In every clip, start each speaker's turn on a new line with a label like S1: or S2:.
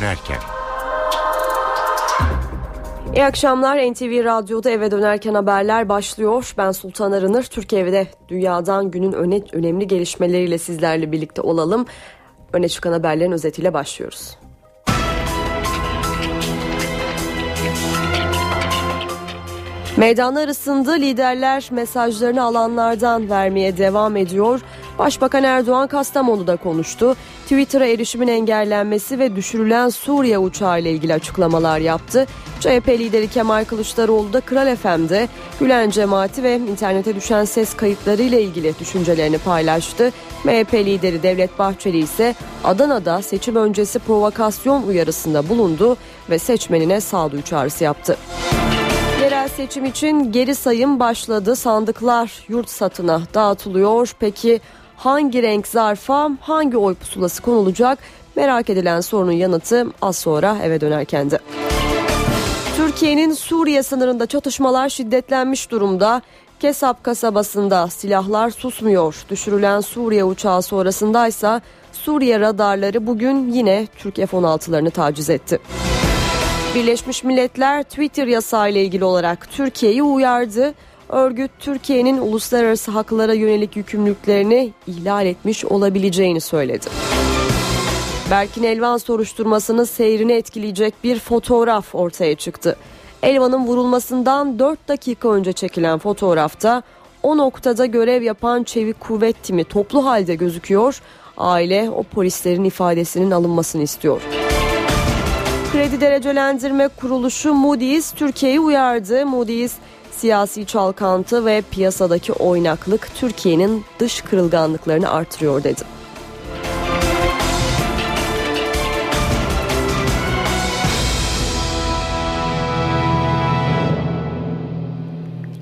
S1: dönerken.
S2: İyi akşamlar NTV Radyo'da eve dönerken haberler başlıyor. Ben Sultan Arınır. Türkiye'de dünyadan günün öne, önemli gelişmeleriyle sizlerle birlikte olalım. Öne çıkan haberlerin özetiyle başlıyoruz. Meydanlar ısındı, liderler mesajlarını alanlardan vermeye devam ediyor. Başbakan Erdoğan Kastamonu'da konuştu. Twitter'a erişimin engellenmesi ve düşürülen Suriye uçağı ile ilgili açıklamalar yaptı. CHP lideri Kemal Kılıçdaroğlu da Kral FM'de Gülen cemaati ve internete düşen ses kayıtları ile ilgili düşüncelerini paylaştı. MHP lideri Devlet Bahçeli ise Adana'da seçim öncesi provokasyon uyarısında bulundu ve seçmenine sağduyu çağrısı yaptı. Yerel seçim için geri sayım başladı. Sandıklar yurt satına dağıtılıyor. Peki hangi renk zarfa hangi oy pusulası konulacak? Merak edilen sorunun yanıtı az sonra eve dönerken de. Türkiye'nin Suriye sınırında çatışmalar şiddetlenmiş durumda. Kesap kasabasında silahlar susmuyor. Düşürülen Suriye uçağı sonrasındaysa Suriye radarları bugün yine Türk F-16'larını taciz etti. Birleşmiş Milletler Twitter yasağı ile ilgili olarak Türkiye'yi uyardı. Örgüt Türkiye'nin uluslararası haklara yönelik yükümlülüklerini ihlal etmiş olabileceğini söyledi. Berkin Elvan soruşturmasının seyrini etkileyecek bir fotoğraf ortaya çıktı. Elvan'ın vurulmasından 4 dakika önce çekilen fotoğrafta o noktada görev yapan çevik kuvvet timi toplu halde gözüküyor. Aile o polislerin ifadesinin alınmasını istiyor. Kredi Derecelendirme Kuruluşu Moody's Türkiye'yi uyardı. Moody's siyasi çalkantı ve piyasadaki oynaklık Türkiye'nin dış kırılganlıklarını artırıyor dedi.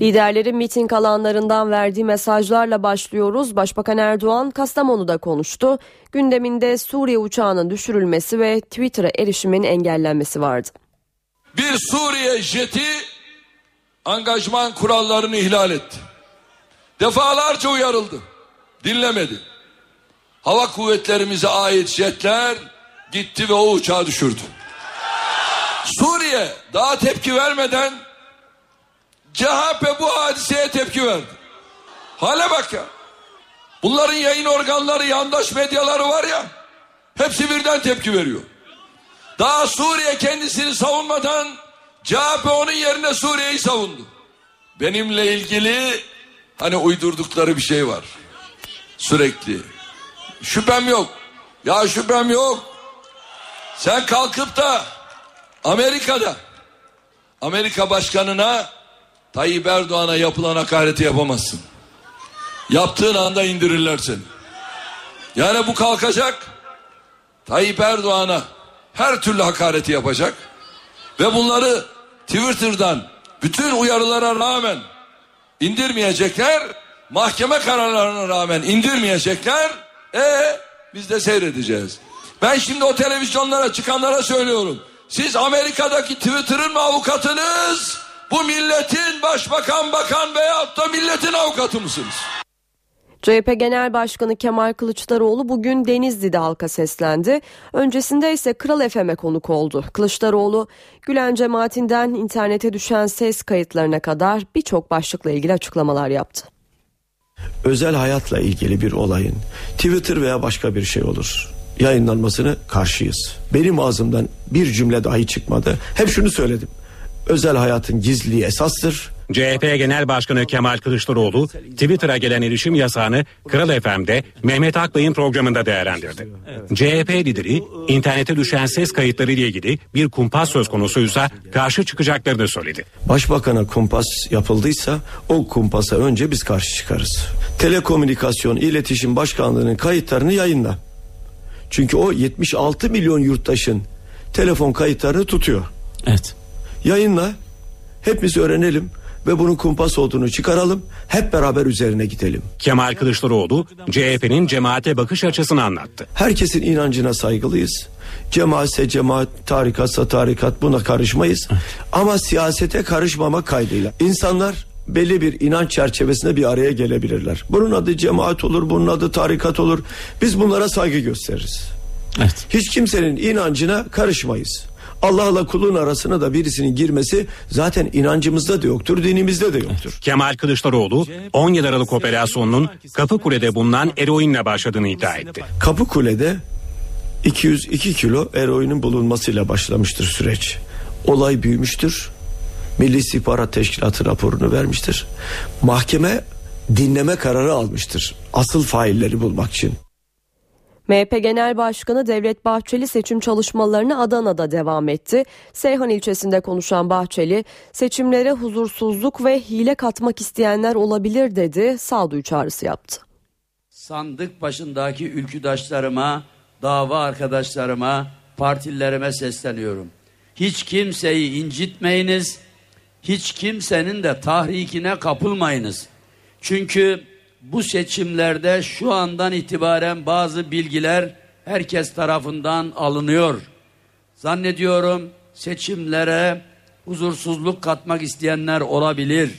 S2: Liderlerin miting alanlarından verdiği mesajlarla başlıyoruz. Başbakan Erdoğan Kastamonu'da konuştu. Gündeminde Suriye uçağının düşürülmesi ve Twitter'a erişimin engellenmesi vardı.
S3: Bir Suriye jeti angajman kurallarını ihlal etti. Defalarca uyarıldı. Dinlemedi. Hava kuvvetlerimize ait jetler gitti ve o uçağı düşürdü. Suriye daha tepki vermeden CHP bu hadiseye tepki verdi. Hale bak ya. Bunların yayın organları, yandaş medyaları var ya. Hepsi birden tepki veriyor. Daha Suriye kendisini savunmadan CHP onun yerine Suriye'yi savundu. Benimle ilgili hani uydurdukları bir şey var. Sürekli. Şüphem yok. Ya şüphem yok. Sen kalkıp da Amerika'da Amerika başkanına Tayyip Erdoğan'a yapılan hakareti yapamazsın. Yaptığın anda indirirler seni. Yani bu kalkacak Tayyip Erdoğan'a her türlü hakareti yapacak ve bunları Twitter'dan bütün uyarılara rağmen indirmeyecekler mahkeme kararlarına rağmen indirmeyecekler e biz de seyredeceğiz. Ben şimdi o televizyonlara çıkanlara söylüyorum. Siz Amerika'daki Twitter'ın mı avukatınız? Bu milletin başbakan, bakan veyahut da milletin avukatı mısınız?
S2: CHP Genel Başkanı Kemal Kılıçdaroğlu bugün Denizli'de halka seslendi. Öncesinde ise Kral FM'e konuk oldu. Kılıçdaroğlu, Gülen cemaatinden internete düşen ses kayıtlarına kadar birçok başlıkla ilgili açıklamalar yaptı.
S4: Özel hayatla ilgili bir olayın Twitter veya başka bir şey olur yayınlanmasını karşıyız. Benim ağzımdan bir cümle dahi çıkmadı. Hep şunu söyledim özel hayatın gizliliği esastır.
S5: CHP Genel Başkanı Kemal Kılıçdaroğlu Twitter'a gelen erişim yasağını Kral FM'de Mehmet Akbay'ın programında değerlendirdi. CHP lideri internete düşen ses kayıtları ile ilgili bir kumpas söz konusuysa karşı çıkacaklarını söyledi.
S4: Başbakan'a kumpas yapıldıysa o kumpasa önce biz karşı çıkarız. Telekomünikasyon İletişim Başkanlığı'nın kayıtlarını yayınla. Çünkü o 76 milyon yurttaşın telefon kayıtlarını tutuyor.
S5: Evet
S4: yayınla hepimiz öğrenelim ve bunun kumpas olduğunu çıkaralım. Hep beraber üzerine gidelim.
S5: Kemal Kılıçdaroğlu CHP'nin cemaate bakış açısını anlattı.
S4: Herkesin inancına saygılıyız. Cemaatse cemaat, tarikatsa tarikat buna karışmayız. Ama siyasete karışmama kaydıyla. İnsanlar belli bir inanç çerçevesinde bir araya gelebilirler. Bunun adı cemaat olur, bunun adı tarikat olur. Biz bunlara saygı gösteririz. Evet. Hiç kimsenin inancına karışmayız. Allah'la kulun arasına da birisinin girmesi zaten inancımızda da yoktur, dinimizde de yoktur.
S5: Kemal Kılıçdaroğlu 17 Aralık operasyonunun Kapıkule'de bulunan eroinle başladığını iddia etti.
S4: Kapıkule'de 202 kilo eroinin bulunmasıyla başlamıştır süreç. Olay büyümüştür. Milli İstihbarat Teşkilatı raporunu vermiştir. Mahkeme dinleme kararı almıştır. Asıl failleri bulmak için.
S2: MHP Genel Başkanı Devlet Bahçeli seçim çalışmalarını Adana'da devam etti. Seyhan ilçesinde konuşan Bahçeli, seçimlere huzursuzluk ve hile katmak isteyenler olabilir dedi, sağduyu çağrısı yaptı.
S1: Sandık başındaki ülküdaşlarıma, dava arkadaşlarıma, partilerime sesleniyorum. Hiç kimseyi incitmeyiniz, hiç kimsenin de tahrikine kapılmayınız. Çünkü bu seçimlerde şu andan itibaren bazı bilgiler herkes tarafından alınıyor. Zannediyorum seçimlere huzursuzluk katmak isteyenler olabilir.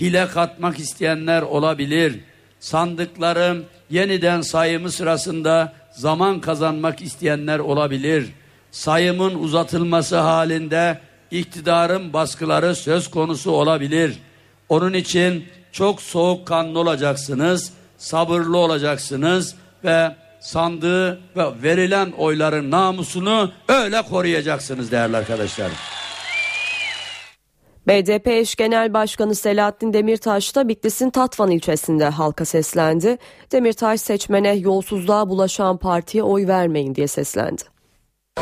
S1: Hile katmak isteyenler olabilir. Sandıkların yeniden sayımı sırasında zaman kazanmak isteyenler olabilir. Sayımın uzatılması halinde iktidarın baskıları söz konusu olabilir. Onun için çok soğukkanlı olacaksınız, sabırlı olacaksınız ve sandığı ve verilen oyların namusunu öyle koruyacaksınız değerli arkadaşlar.
S2: BDP eş genel başkanı Selahattin Demirtaş da Bitlis'in Tatvan ilçesinde halka seslendi. Demirtaş seçmene yolsuzluğa bulaşan partiye oy vermeyin diye seslendi.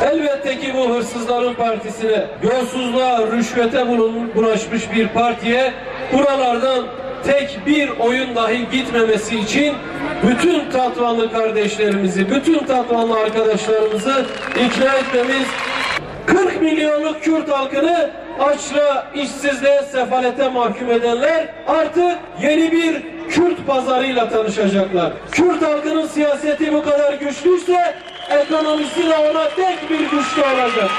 S6: Elbette ki bu hırsızların partisine, yolsuzluğa, rüşvete bulaşmış bir partiye buralardan tek bir oyun dahi gitmemesi için bütün Tatvanlı kardeşlerimizi, bütün Tatvanlı arkadaşlarımızı ikna etmemiz 40 milyonluk Kürt halkını açlığa, işsizliğe, sefalete mahkum edenler artık yeni bir Kürt pazarıyla tanışacaklar. Kürt halkının siyaseti bu kadar güçlüyse ekonomisi de ona tek bir güçlü olacak.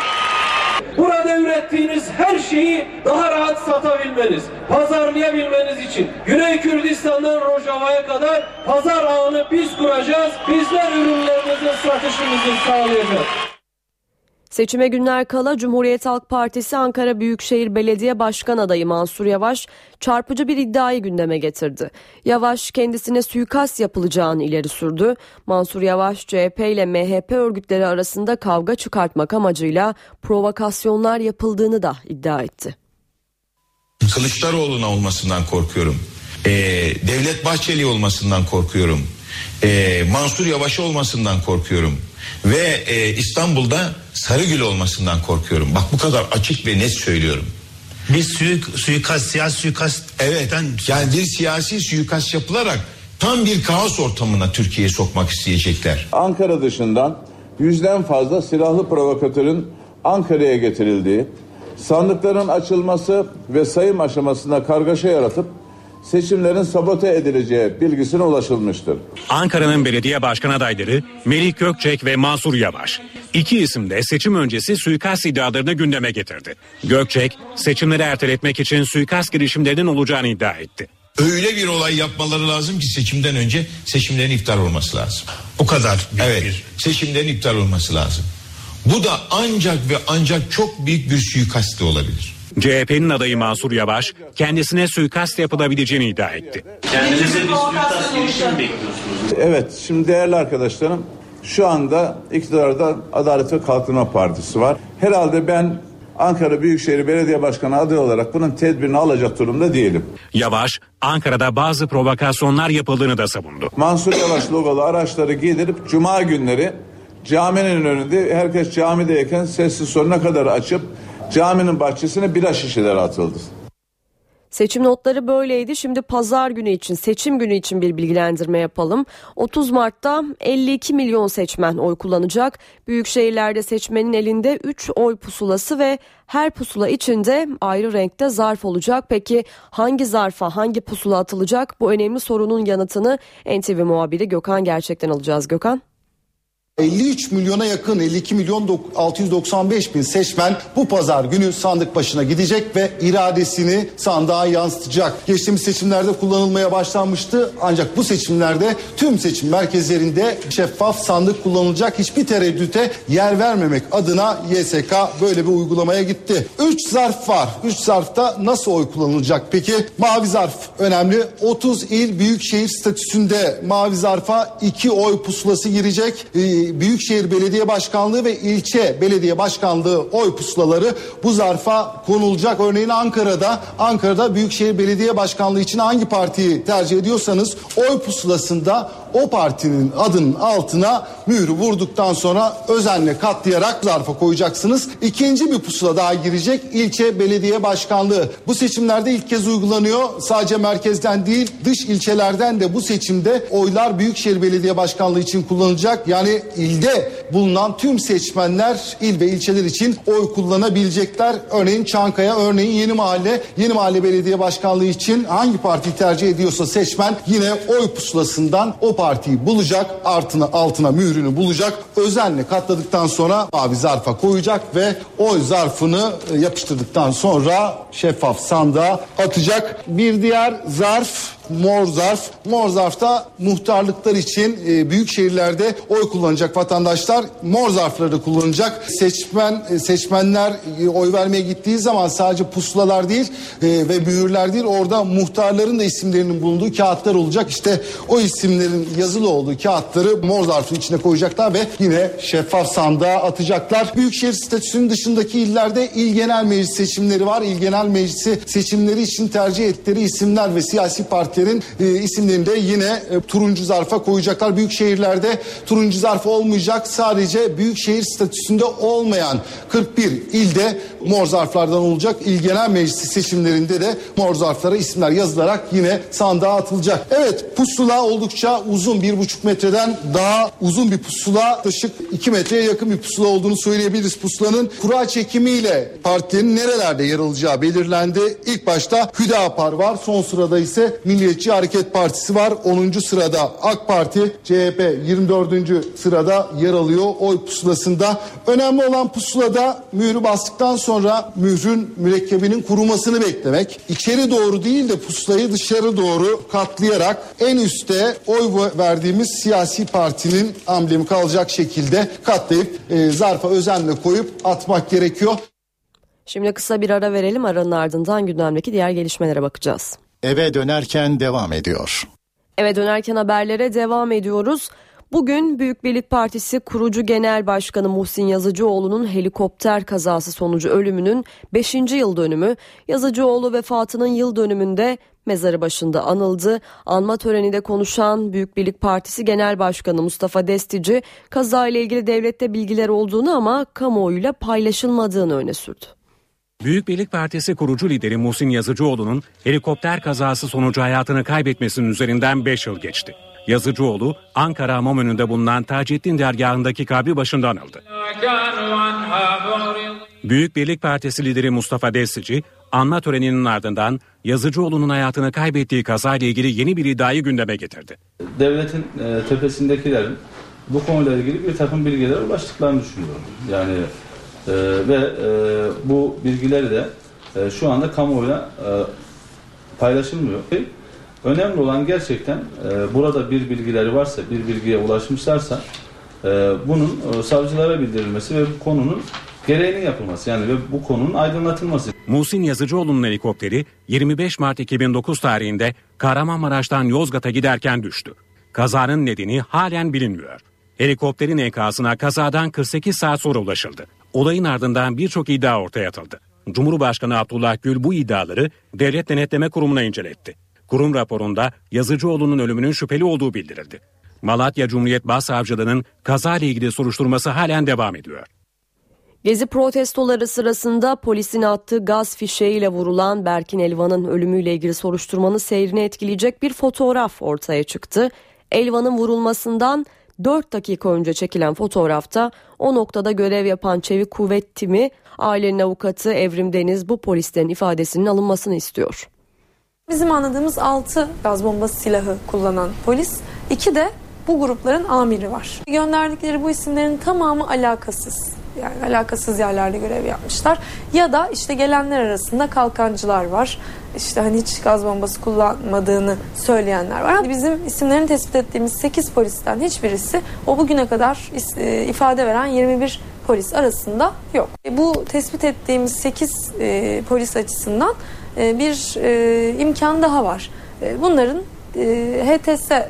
S6: Burada ürettiğiniz her şeyi daha rahat satabilmeniz, pazarlayabilmeniz için Güney Kürdistan'dan Rojava'ya kadar pazar ağını biz kuracağız. Bizler ürünlerimizin satışımızı sağlayacağız.
S2: Seçime günler kala Cumhuriyet Halk Partisi Ankara Büyükşehir Belediye Başkan adayı Mansur Yavaş çarpıcı bir iddiayı gündeme getirdi. Yavaş kendisine suikast yapılacağını ileri sürdü. Mansur Yavaş CHP ile MHP örgütleri arasında kavga çıkartmak amacıyla provokasyonlar yapıldığını da iddia etti.
S7: Kılıçdaroğlu'na olmasından korkuyorum. Ee, Devlet Bahçeli olmasından korkuyorum. Ee, Mansur Yavaş olmasından korkuyorum ve e, İstanbul'da Sarıgül olmasından korkuyorum. Bak bu kadar açık ve net söylüyorum.
S8: Bir suik, suikast, siyasi suikast.
S7: Evet yani bir siyasi suikast yapılarak tam bir kaos ortamına Türkiye'yi sokmak isteyecekler.
S9: Ankara dışından yüzden fazla silahlı provokatörün Ankara'ya getirildiği, sandıkların açılması ve sayım aşamasında kargaşa yaratıp seçimlerin sabote edileceği bilgisine ulaşılmıştır.
S5: Ankara'nın belediye başkan adayları Melih Gökçek ve Mansur Yavaş. İki isim de seçim öncesi suikast iddialarını gündeme getirdi. Gökçek seçimleri erteletmek için suikast girişimlerinin olacağını iddia etti.
S7: Öyle bir olay yapmaları lazım ki seçimden önce seçimlerin iptal olması lazım.
S8: O kadar büyük
S7: evet,
S8: bir...
S7: seçimlerin iptal olması lazım. Bu da ancak ve ancak çok büyük bir suikast olabilir.
S5: CHP'nin adayı Mansur Yavaş kendisine suikast yapılabileceğini iddia etti.
S8: Kendinize bir suikast girişimi bekliyorsunuz.
S9: Evet şimdi değerli arkadaşlarım şu anda iktidarda Adalet ve Kalkınma Partisi var. Herhalde ben Ankara Büyükşehir Belediye Başkanı adayı olarak bunun tedbirini alacak durumda değilim.
S5: Yavaş Ankara'da bazı provokasyonlar yapıldığını da savundu.
S9: Mansur Yavaş logolu araçları giydirip cuma günleri caminin önünde herkes camideyken sessiz sonuna kadar açıp caminin bahçesine bira şişeleri atıldı.
S2: Seçim notları böyleydi. Şimdi pazar günü için, seçim günü için bir bilgilendirme yapalım. 30 Mart'ta 52 milyon seçmen oy kullanacak. Büyük şehirlerde seçmenin elinde 3 oy pusulası ve her pusula içinde ayrı renkte zarf olacak. Peki hangi zarfa, hangi pusula atılacak? Bu önemli sorunun yanıtını NTV muhabiri Gökhan Gerçek'ten alacağız. Gökhan.
S10: 53 milyona yakın 52 milyon 695 bin seçmen bu pazar günü sandık başına gidecek ve iradesini sandığa yansıtacak. Geçtiğimiz seçimlerde kullanılmaya başlanmıştı ancak bu seçimlerde tüm seçim merkezlerinde şeffaf sandık kullanılacak hiçbir tereddüte yer vermemek adına YSK böyle bir uygulamaya gitti. 3 zarf var. 3 zarfta nasıl oy kullanılacak peki? Mavi zarf önemli. 30 il büyükşehir statüsünde mavi zarfa 2 oy pusulası girecek. Ee, Büyükşehir Belediye Başkanlığı ve ilçe belediye başkanlığı oy pusulaları bu zarfa konulacak. Örneğin Ankara'da Ankara'da Büyükşehir Belediye Başkanlığı için hangi partiyi tercih ediyorsanız oy pusulasında o partinin adının altına mührü vurduktan sonra özenle katlayarak zarfa koyacaksınız. İkinci bir pusula daha girecek ilçe belediye başkanlığı. Bu seçimlerde ilk kez uygulanıyor. Sadece merkezden değil dış ilçelerden de bu seçimde oylar Büyükşehir Belediye Başkanlığı için kullanılacak. Yani ilde bulunan tüm seçmenler il ve ilçeler için oy kullanabilecekler. Örneğin Çankaya, örneğin Yeni Mahalle, Yeni Mahalle Belediye Başkanlığı için hangi partiyi tercih ediyorsa seçmen yine oy pusulasından o partiyi bulacak, artına altına mührünü bulacak. Özenle katladıktan sonra mavi zarfa koyacak ve oy zarfını e, yapıştırdıktan sonra şeffaf sandığa atacak. Bir diğer zarf mor zarf. Mor zarfta muhtarlıklar için e, büyük şehirlerde oy kullanacak vatandaşlar mor zarfları kullanacak. Seçmen e, seçmenler e, oy vermeye gittiği zaman sadece pusulalar değil e, ve mühürler değil orada muhtarların da isimlerinin bulunduğu kağıtlar olacak. İşte o isimlerin yazılı olduğu kağıtları mor zarfın içine koyacaklar ve yine şeffaf sandığa atacaklar. Büyükşehir statüsünün dışındaki illerde il genel meclis seçimleri var. İl genel meclisi seçimleri için tercih ettikleri isimler ve siyasi partilerin e, isimlerini de yine e, turuncu zarfa koyacaklar. Büyük şehirlerde turuncu zarf olmayacak. Sadece büyük şehir statüsünde olmayan 41 ilde mor zarflardan olacak. İl genel meclisi seçimlerinde de mor zarflara isimler yazılarak yine sandığa atılacak. Evet pusula oldukça uzun bir buçuk metreden daha uzun bir pusula yaklaşık 2 metreye yakın bir pusula olduğunu söyleyebiliriz. Pusulanın kura çekimiyle partilerin nerelerde yer alacağı belirlendi. İlk başta Hüdapar var. Son sırada ise Milliyetçi Hareket Partisi var. 10. sırada AK Parti, CHP 24. sırada yer alıyor oy pusulasında. Önemli olan pusulada mührü bastıktan sonra mührün mürekkebinin kurumasını beklemek. İçeri doğru değil de pusulayı dışarı doğru katlayarak en üstte oy verdiğimiz siyasi partinin amblemi kalacak şekilde katlayıp e, zarfa özenle koyup atmak gerekiyor.
S2: Şimdi kısa bir ara verelim aranın ardından gündemdeki diğer gelişmelere bakacağız.
S11: Eve dönerken devam ediyor.
S2: Eve dönerken haberlere devam ediyoruz. Bugün Büyük Birlik Partisi kurucu genel başkanı Muhsin Yazıcıoğlu'nun helikopter kazası sonucu ölümünün 5. yıl dönümü, Yazıcıoğlu vefatının yıl dönümünde mezarı başında anıldı. Anma töreninde konuşan Büyük Birlik Partisi Genel Başkanı Mustafa Destici, kazayla ilgili devlette bilgiler olduğunu ama kamuoyuyla paylaşılmadığını öne sürdü.
S5: Büyük Birlik Partisi kurucu lideri Muhsin Yazıcıoğlu'nun helikopter kazası sonucu hayatını kaybetmesinin üzerinden 5 yıl geçti. Yazıcıoğlu Ankara Hamam önünde bulunan Taceddin dergahındaki kabri başında anıldı. Büyük Birlik Partisi lideri Mustafa Destici anma töreninin ardından Yazıcıoğlu'nun hayatını kaybettiği kazayla ilgili yeni bir iddiayı gündeme getirdi.
S12: Devletin e, tepesindekilerin bu konuyla ilgili bir takım bilgilere ulaştıklarını düşünüyorum. Yani e, ve e, bu bilgileri de e, şu anda kamuoyuna e, paylaşılmıyor. Önemli olan gerçekten e, burada bir bilgileri varsa, bir bilgiye ulaşmışlarsa e, bunun e, savcılara bildirilmesi ve bu konunun gereğinin yapılması yani ve bu konunun aydınlatılması.
S5: Muhsin Yazıcıoğlu'nun helikopteri 25 Mart 2009 tarihinde Kahramanmaraş'tan Yozgat'a giderken düştü. Kazanın nedeni halen bilinmiyor. Helikopterin enkazına kazadan 48 saat sonra ulaşıldı. Olayın ardından birçok iddia ortaya atıldı. Cumhurbaşkanı Abdullah Gül bu iddiaları Devlet Denetleme Kurumu'na inceletti. Kurum raporunda Yazıcıoğlu'nun ölümünün şüpheli olduğu bildirildi. Malatya Cumhuriyet Başsavcılığı'nın kaza ile ilgili soruşturması halen devam ediyor.
S2: Gezi protestoları sırasında polisin attığı gaz fişeğiyle vurulan Berkin Elvan'ın ölümüyle ilgili soruşturmanın seyrini etkileyecek bir fotoğraf ortaya çıktı. Elvan'ın vurulmasından 4 dakika önce çekilen fotoğrafta o noktada görev yapan Çevik Kuvvet Timi ailenin avukatı Evrim Deniz bu polislerin ifadesinin alınmasını istiyor.
S13: Bizim anladığımız 6 gaz bombası silahı kullanan polis, 2 de bu grupların amiri var. Gönderdikleri bu isimlerin tamamı alakasız. Yani alakasız yerlerde görev yapmışlar. Ya da işte gelenler arasında kalkancılar var. İşte hani hiç gaz bombası kullanmadığını söyleyenler var. Bizim isimlerini tespit ettiğimiz 8 polisten hiçbirisi o bugüne kadar e, ifade veren 21 polis arasında yok. E, bu tespit ettiğimiz 8 e, polis açısından bir imkan daha var. Bunların e, HTS e,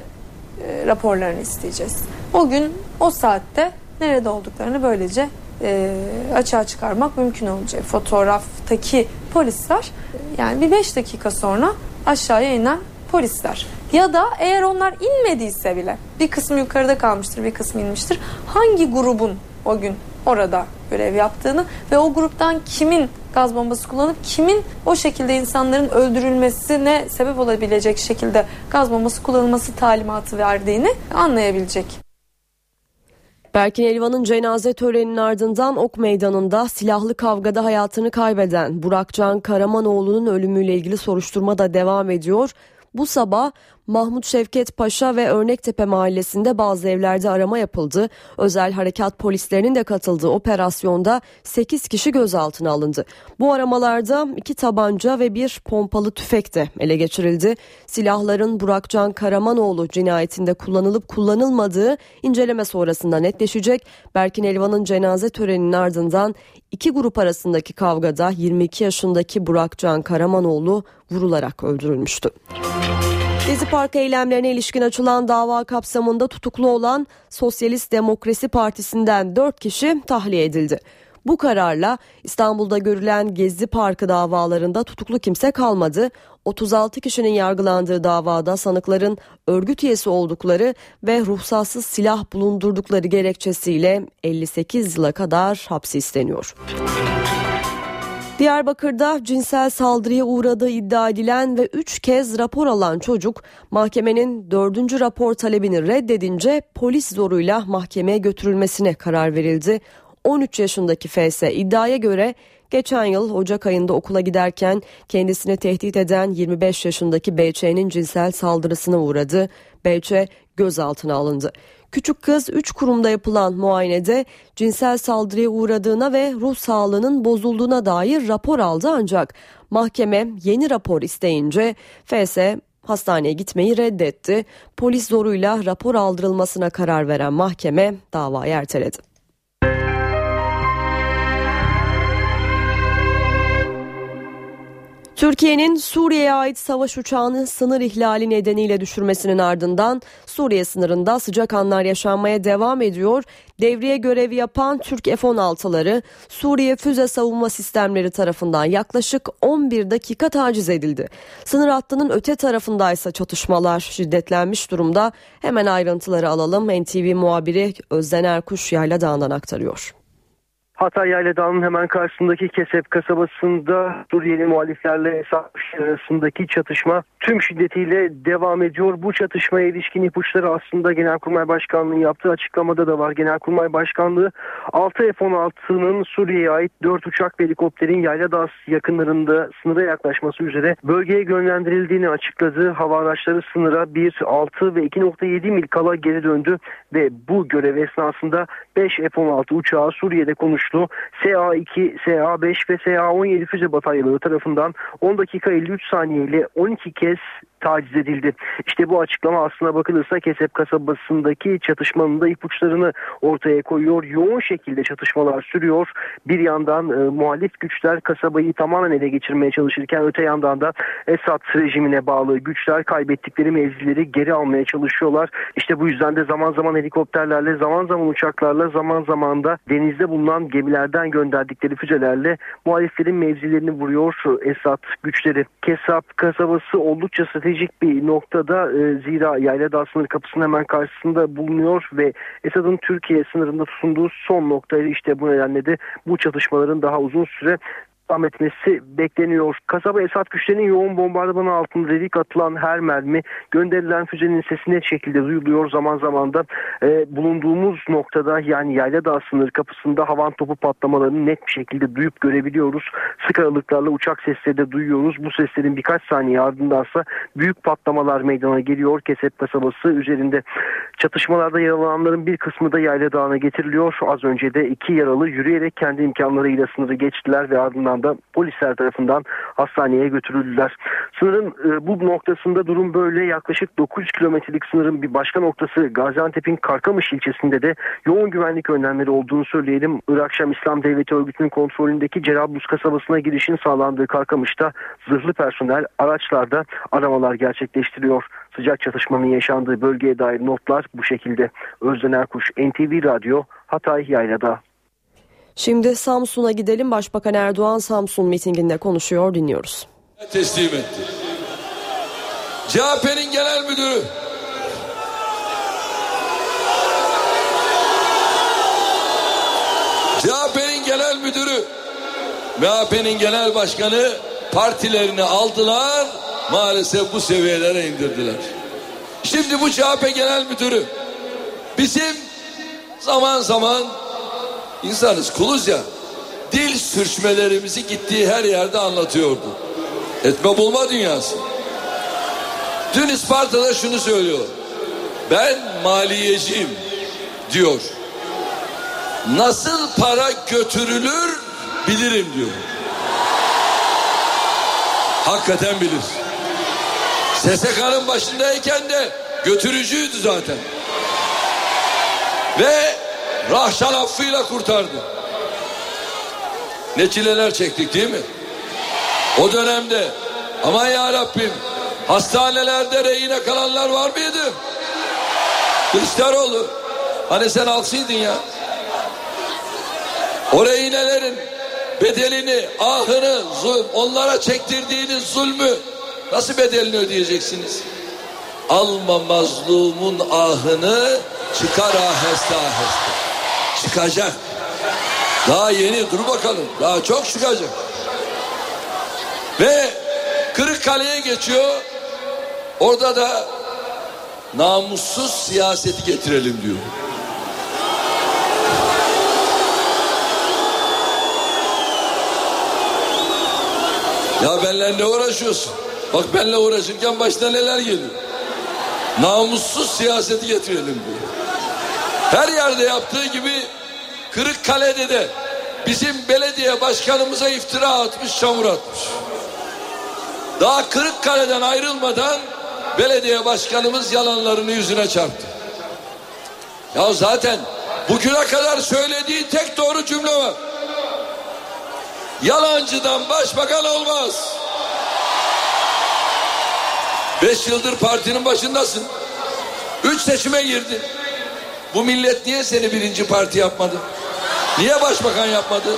S13: raporlarını isteyeceğiz. O gün o saatte nerede olduklarını böylece e, açığa çıkarmak mümkün olacak. Fotoğraftaki polisler yani bir beş dakika sonra aşağıya inen polisler. Ya da eğer onlar inmediyse bile bir kısmı yukarıda kalmıştır bir kısmı inmiştir. Hangi grubun o gün orada görev yaptığını ve o gruptan kimin gaz bombası kullanıp kimin o şekilde insanların öldürülmesine sebep olabilecek şekilde gaz bombası kullanılması talimatı verdiğini anlayabilecek.
S2: Berkin Elvan'ın cenaze töreninin ardından Ok Meydanı'nda silahlı kavgada hayatını kaybeden Burakcan Karamanoğlu'nun ölümüyle ilgili soruşturma da devam ediyor. Bu sabah Mahmut Şevket Paşa ve Örnektepe mahallesinde bazı evlerde arama yapıldı. Özel harekat polislerinin de katıldığı operasyonda 8 kişi gözaltına alındı. Bu aramalarda iki tabanca ve bir pompalı tüfek de ele geçirildi. Silahların Burakcan Karamanoğlu cinayetinde kullanılıp kullanılmadığı inceleme sonrasında netleşecek. Berkin Elvan'ın cenaze töreninin ardından iki grup arasındaki kavgada 22 yaşındaki Burakcan Karamanoğlu vurularak öldürülmüştü. Gezi Parkı eylemlerine ilişkin açılan dava kapsamında tutuklu olan Sosyalist Demokrasi Partisi'nden 4 kişi tahliye edildi. Bu kararla İstanbul'da görülen Gezi Parkı davalarında tutuklu kimse kalmadı. 36 kişinin yargılandığı davada sanıkların örgüt üyesi oldukları ve ruhsatsız silah bulundurdukları gerekçesiyle 58 yıla kadar hapsi isteniyor. Diyarbakır'da cinsel saldırıya uğradığı iddia edilen ve 3 kez rapor alan çocuk mahkemenin 4. rapor talebini reddedince polis zoruyla mahkemeye götürülmesine karar verildi. 13 yaşındaki FS iddiaya göre geçen yıl Ocak ayında okula giderken kendisini tehdit eden 25 yaşındaki BÇ'nin cinsel saldırısına uğradı. BC gözaltına alındı. Küçük kız 3 kurumda yapılan muayenede cinsel saldırıya uğradığına ve ruh sağlığının bozulduğuna dair rapor aldı ancak mahkeme yeni rapor isteyince FS hastaneye gitmeyi reddetti. Polis zoruyla rapor aldırılmasına karar veren mahkeme davayı erteledi. Türkiye'nin Suriye'ye ait savaş uçağını sınır ihlali nedeniyle düşürmesinin ardından Suriye sınırında sıcak anlar yaşanmaya devam ediyor. Devriye görevi yapan Türk F-16'ları Suriye füze savunma sistemleri tarafından yaklaşık 11 dakika taciz edildi. Sınır hattının öte tarafındaysa çatışmalar şiddetlenmiş durumda. Hemen ayrıntıları alalım. NTV muhabiri Özden Erkuş Yayla Dağı'ndan aktarıyor.
S14: Hatay Yayladağ'ın hemen karşısındaki Kesep kasabasında Suriyeli muhaliflerle Esad arasındaki çatışma tüm şiddetiyle devam ediyor. Bu çatışmaya ilişkin ipuçları aslında Genelkurmay Başkanlığı'nın yaptığı açıklamada da var. Genelkurmay Başkanlığı 6 F-16'nın Suriye'ye ait 4 uçak ve helikopterin Yayladağ yakınlarında sınıra yaklaşması üzere bölgeye yönlendirildiğini açıkladı. Hava araçları sınıra 1, 6 ve 2.7 mil kala geri döndü ve bu görev esnasında 5 F-16 uçağı Suriye'de konuştu. SA-2, SA-5 ve SA-17 füze bataryaları tarafından 10 dakika 53 saniye ile 12 kez taciz edildi. İşte bu açıklama aslına bakılırsa Kesep kasabasındaki çatışmanın da ipuçlarını ortaya koyuyor. Yoğun şekilde çatışmalar sürüyor. Bir yandan e, muhalif güçler kasabayı tamamen ele geçirmeye çalışırken öte yandan da Esad rejimine bağlı güçler kaybettikleri mevzileri geri almaya çalışıyorlar. İşte bu yüzden de zaman zaman helikopterlerle, zaman zaman uçaklarla, zaman zaman da denizde bulunan gemilerden gönderdikleri füzelerle muhaliflerin mevzilerini vuruyor Esad güçleri. Kesap kasabası oldukça stratejik stratejik bir noktada e, zira Yayladağ sınır kapısının hemen karşısında bulunuyor ve Esad'ın Türkiye sınırında tutunduğu son noktaydı. İşte bu nedenle de bu çatışmaların daha uzun süre devam etmesi bekleniyor. Kasaba Esad güçlerinin yoğun bombardımanı altında dedik atılan her mermi gönderilen füzenin sesi net şekilde duyuluyor. Zaman zaman da e, bulunduğumuz noktada yani Yayladağ sınır kapısında havan topu patlamalarını net bir şekilde duyup görebiliyoruz. Sık aralıklarla uçak sesleri de duyuyoruz. Bu seslerin birkaç saniye ardındansa büyük patlamalar meydana geliyor. Kesep kasabası üzerinde çatışmalarda yaralananların bir kısmı da Yayla Dağı'na getiriliyor. Az önce de iki yaralı yürüyerek kendi imkanlarıyla sınırı geçtiler ve ardından da polisler tarafından hastaneye götürüldüler. Sınırın e, bu noktasında durum böyle. Yaklaşık 900 kilometrelik sınırın bir başka noktası Gaziantep'in Karkamış ilçesinde de yoğun güvenlik önlemleri olduğunu söyleyelim. Irak Şam İslam Devleti örgütünün kontrolündeki Cerablus kasabasına girişin sağlandığı Karkamış'ta zırhlı personel araçlarda aramalar gerçekleştiriyor. Sıcak çatışmanın yaşandığı bölgeye dair notlar bu şekilde. Özden Erkuş, NTV Radyo, Hatay Yaylada.
S2: Şimdi Samsun'a gidelim. Başbakan Erdoğan Samsun mitinginde konuşuyor dinliyoruz.
S3: Teslim etti. CHP'nin genel müdürü CHP'nin genel müdürü MHP'nin genel başkanı partilerini aldılar maalesef bu seviyelere indirdiler. Şimdi bu CHP genel müdürü bizim zaman zaman insanız kuluz ya dil sürçmelerimizi gittiği her yerde anlatıyordu. Etme bulma dünyası. Dün Isparta'da şunu söylüyor. Ben maliyeciyim diyor. Nasıl para götürülür bilirim diyor. Hakikaten bilir. SSK'nın başındayken de götürücüydü zaten. Ve rahşan affıyla kurtardı. Ne çileler çektik değil mi? O dönemde aman ya Rabbim hastanelerde rehine kalanlar var mıydı? Kılıçdaroğlu hani sen alçıydın ya. O rehinelerin bedelini, ahını, zulm, onlara çektirdiğiniz zulmü nasıl bedelini ödeyeceksiniz? Alma mazlumun ahını çıkar aheste aheste. Çıkacak. Daha yeni dur bakalım. Daha çok çıkacak. Ve Kırıkkale'ye geçiyor. Orada da namussuz siyaseti getirelim diyor. Ya benle ne uğraşıyorsun? Bak benle uğraşırken başına neler geliyor. Namussuz siyaseti getirelim diyor. Her yerde yaptığı gibi Kırıkkale'de de bizim belediye başkanımıza iftira atmış, çamur atmış. Daha Kırıkkale'den ayrılmadan belediye başkanımız yalanlarını yüzüne çarptı. Ya zaten bugüne kadar söylediği tek doğru cümle var. Yalancıdan başbakan olmaz. Beş yıldır partinin başındasın. Üç seçime girdin. Bu millet niye seni birinci parti yapmadı? Niye başbakan yapmadı?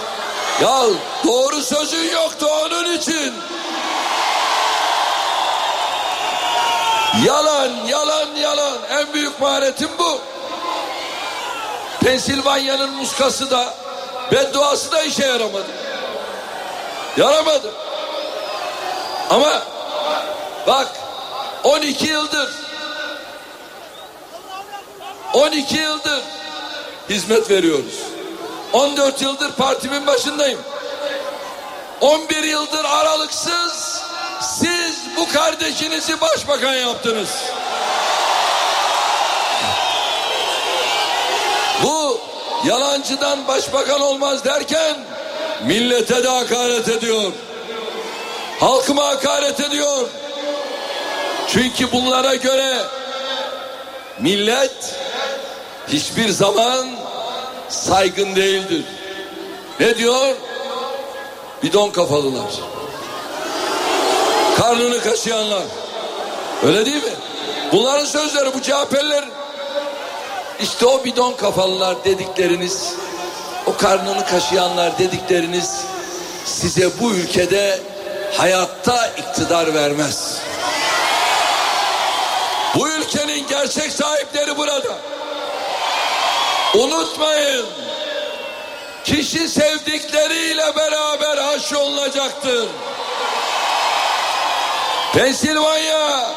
S3: Ya doğru sözün yoktu onun için. Yalan, yalan, yalan. En büyük maharetim bu. Pensilvanya'nın muskası da bedduası da işe yaramadı. Yaramadı. Ama bak 12 yıldır 12 yıldır hizmet veriyoruz. 14 yıldır partimin başındayım. 11 yıldır aralıksız siz bu kardeşinizi başbakan yaptınız. Bu yalancıdan başbakan olmaz derken millete de hakaret ediyor. Halkıma hakaret ediyor. Çünkü bunlara göre millet hiçbir zaman saygın değildir. Ne diyor? Bidon kafalılar. Karnını kaşıyanlar. Öyle değil mi? Bunların sözleri bu CHP'liler. İşte o bidon kafalılar dedikleriniz, o karnını kaşıyanlar dedikleriniz size bu ülkede hayatta iktidar vermez. Bu ülkenin gerçek sahipleri burada. Unutmayın. kişi sevdikleriyle beraber haşrolunacaktır. Pensilvanya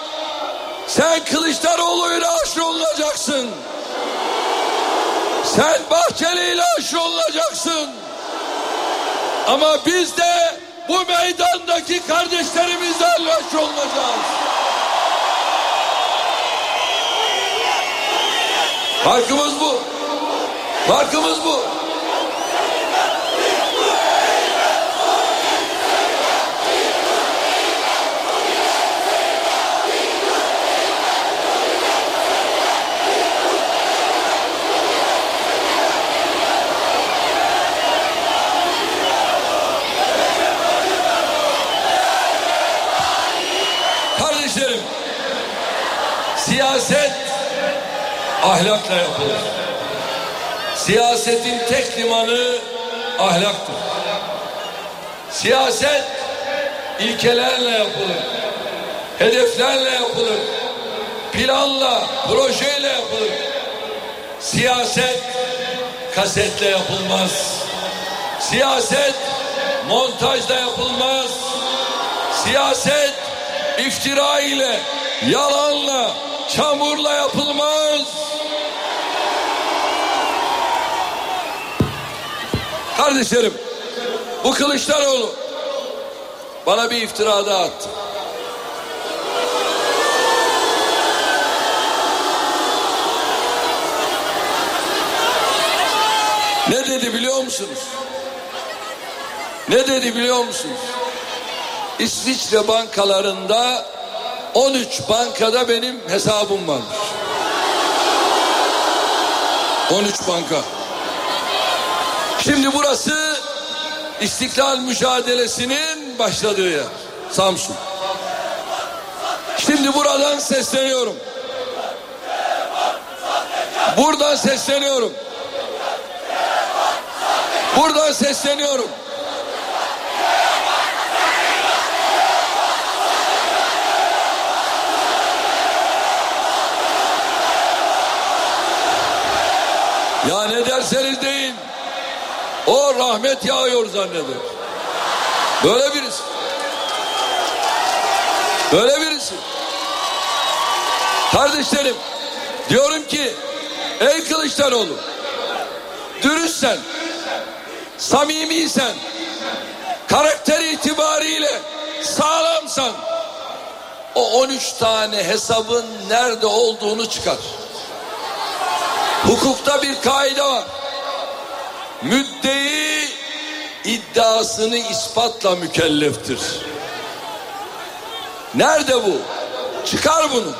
S3: sen Kılıçdaroğlu'yla haşrolunacaksın. Sen Bahçeli ile haşrolunacaksın. Ama biz de bu meydandaki kardeşlerimizle haşrolunacağız. Farkımız bu. Farkımız bu. Kardeşlerim, siyaset ahlakla yapılır. Siyasetin tek limanı ahlaktır. Siyaset ilkelerle yapılır. Hedeflerle yapılır. Planla, projeyle yapılır. Siyaset kasetle yapılmaz. Siyaset montajla yapılmaz. Siyaset iftira ile, yalanla, çamurla yapılmaz. Kardeşlerim, bu Kılıçdaroğlu bana bir iftira daha attı. Ne dedi biliyor musunuz? Ne dedi biliyor musunuz? İsviçre bankalarında 13 bankada benim hesabım varmış. 13 banka. Şimdi burası İstiklal mücadelesinin başladığı yer. Samsun. Şimdi buradan sesleniyorum. Buradan sesleniyorum. Buradan sesleniyorum. Ya ne derseniz. O rahmet yağıyor zanneder. Böyle birisi. Böyle birisi. Kardeşlerim diyorum ki ey Kılıçdaroğlu dürüstsen samimiysen karakter itibariyle sağlamsan o 13 tane hesabın nerede olduğunu çıkar. Hukukta bir kaide var. Müddei iddiasını ispatla mükelleftir. Nerede bu? Çıkar bunu.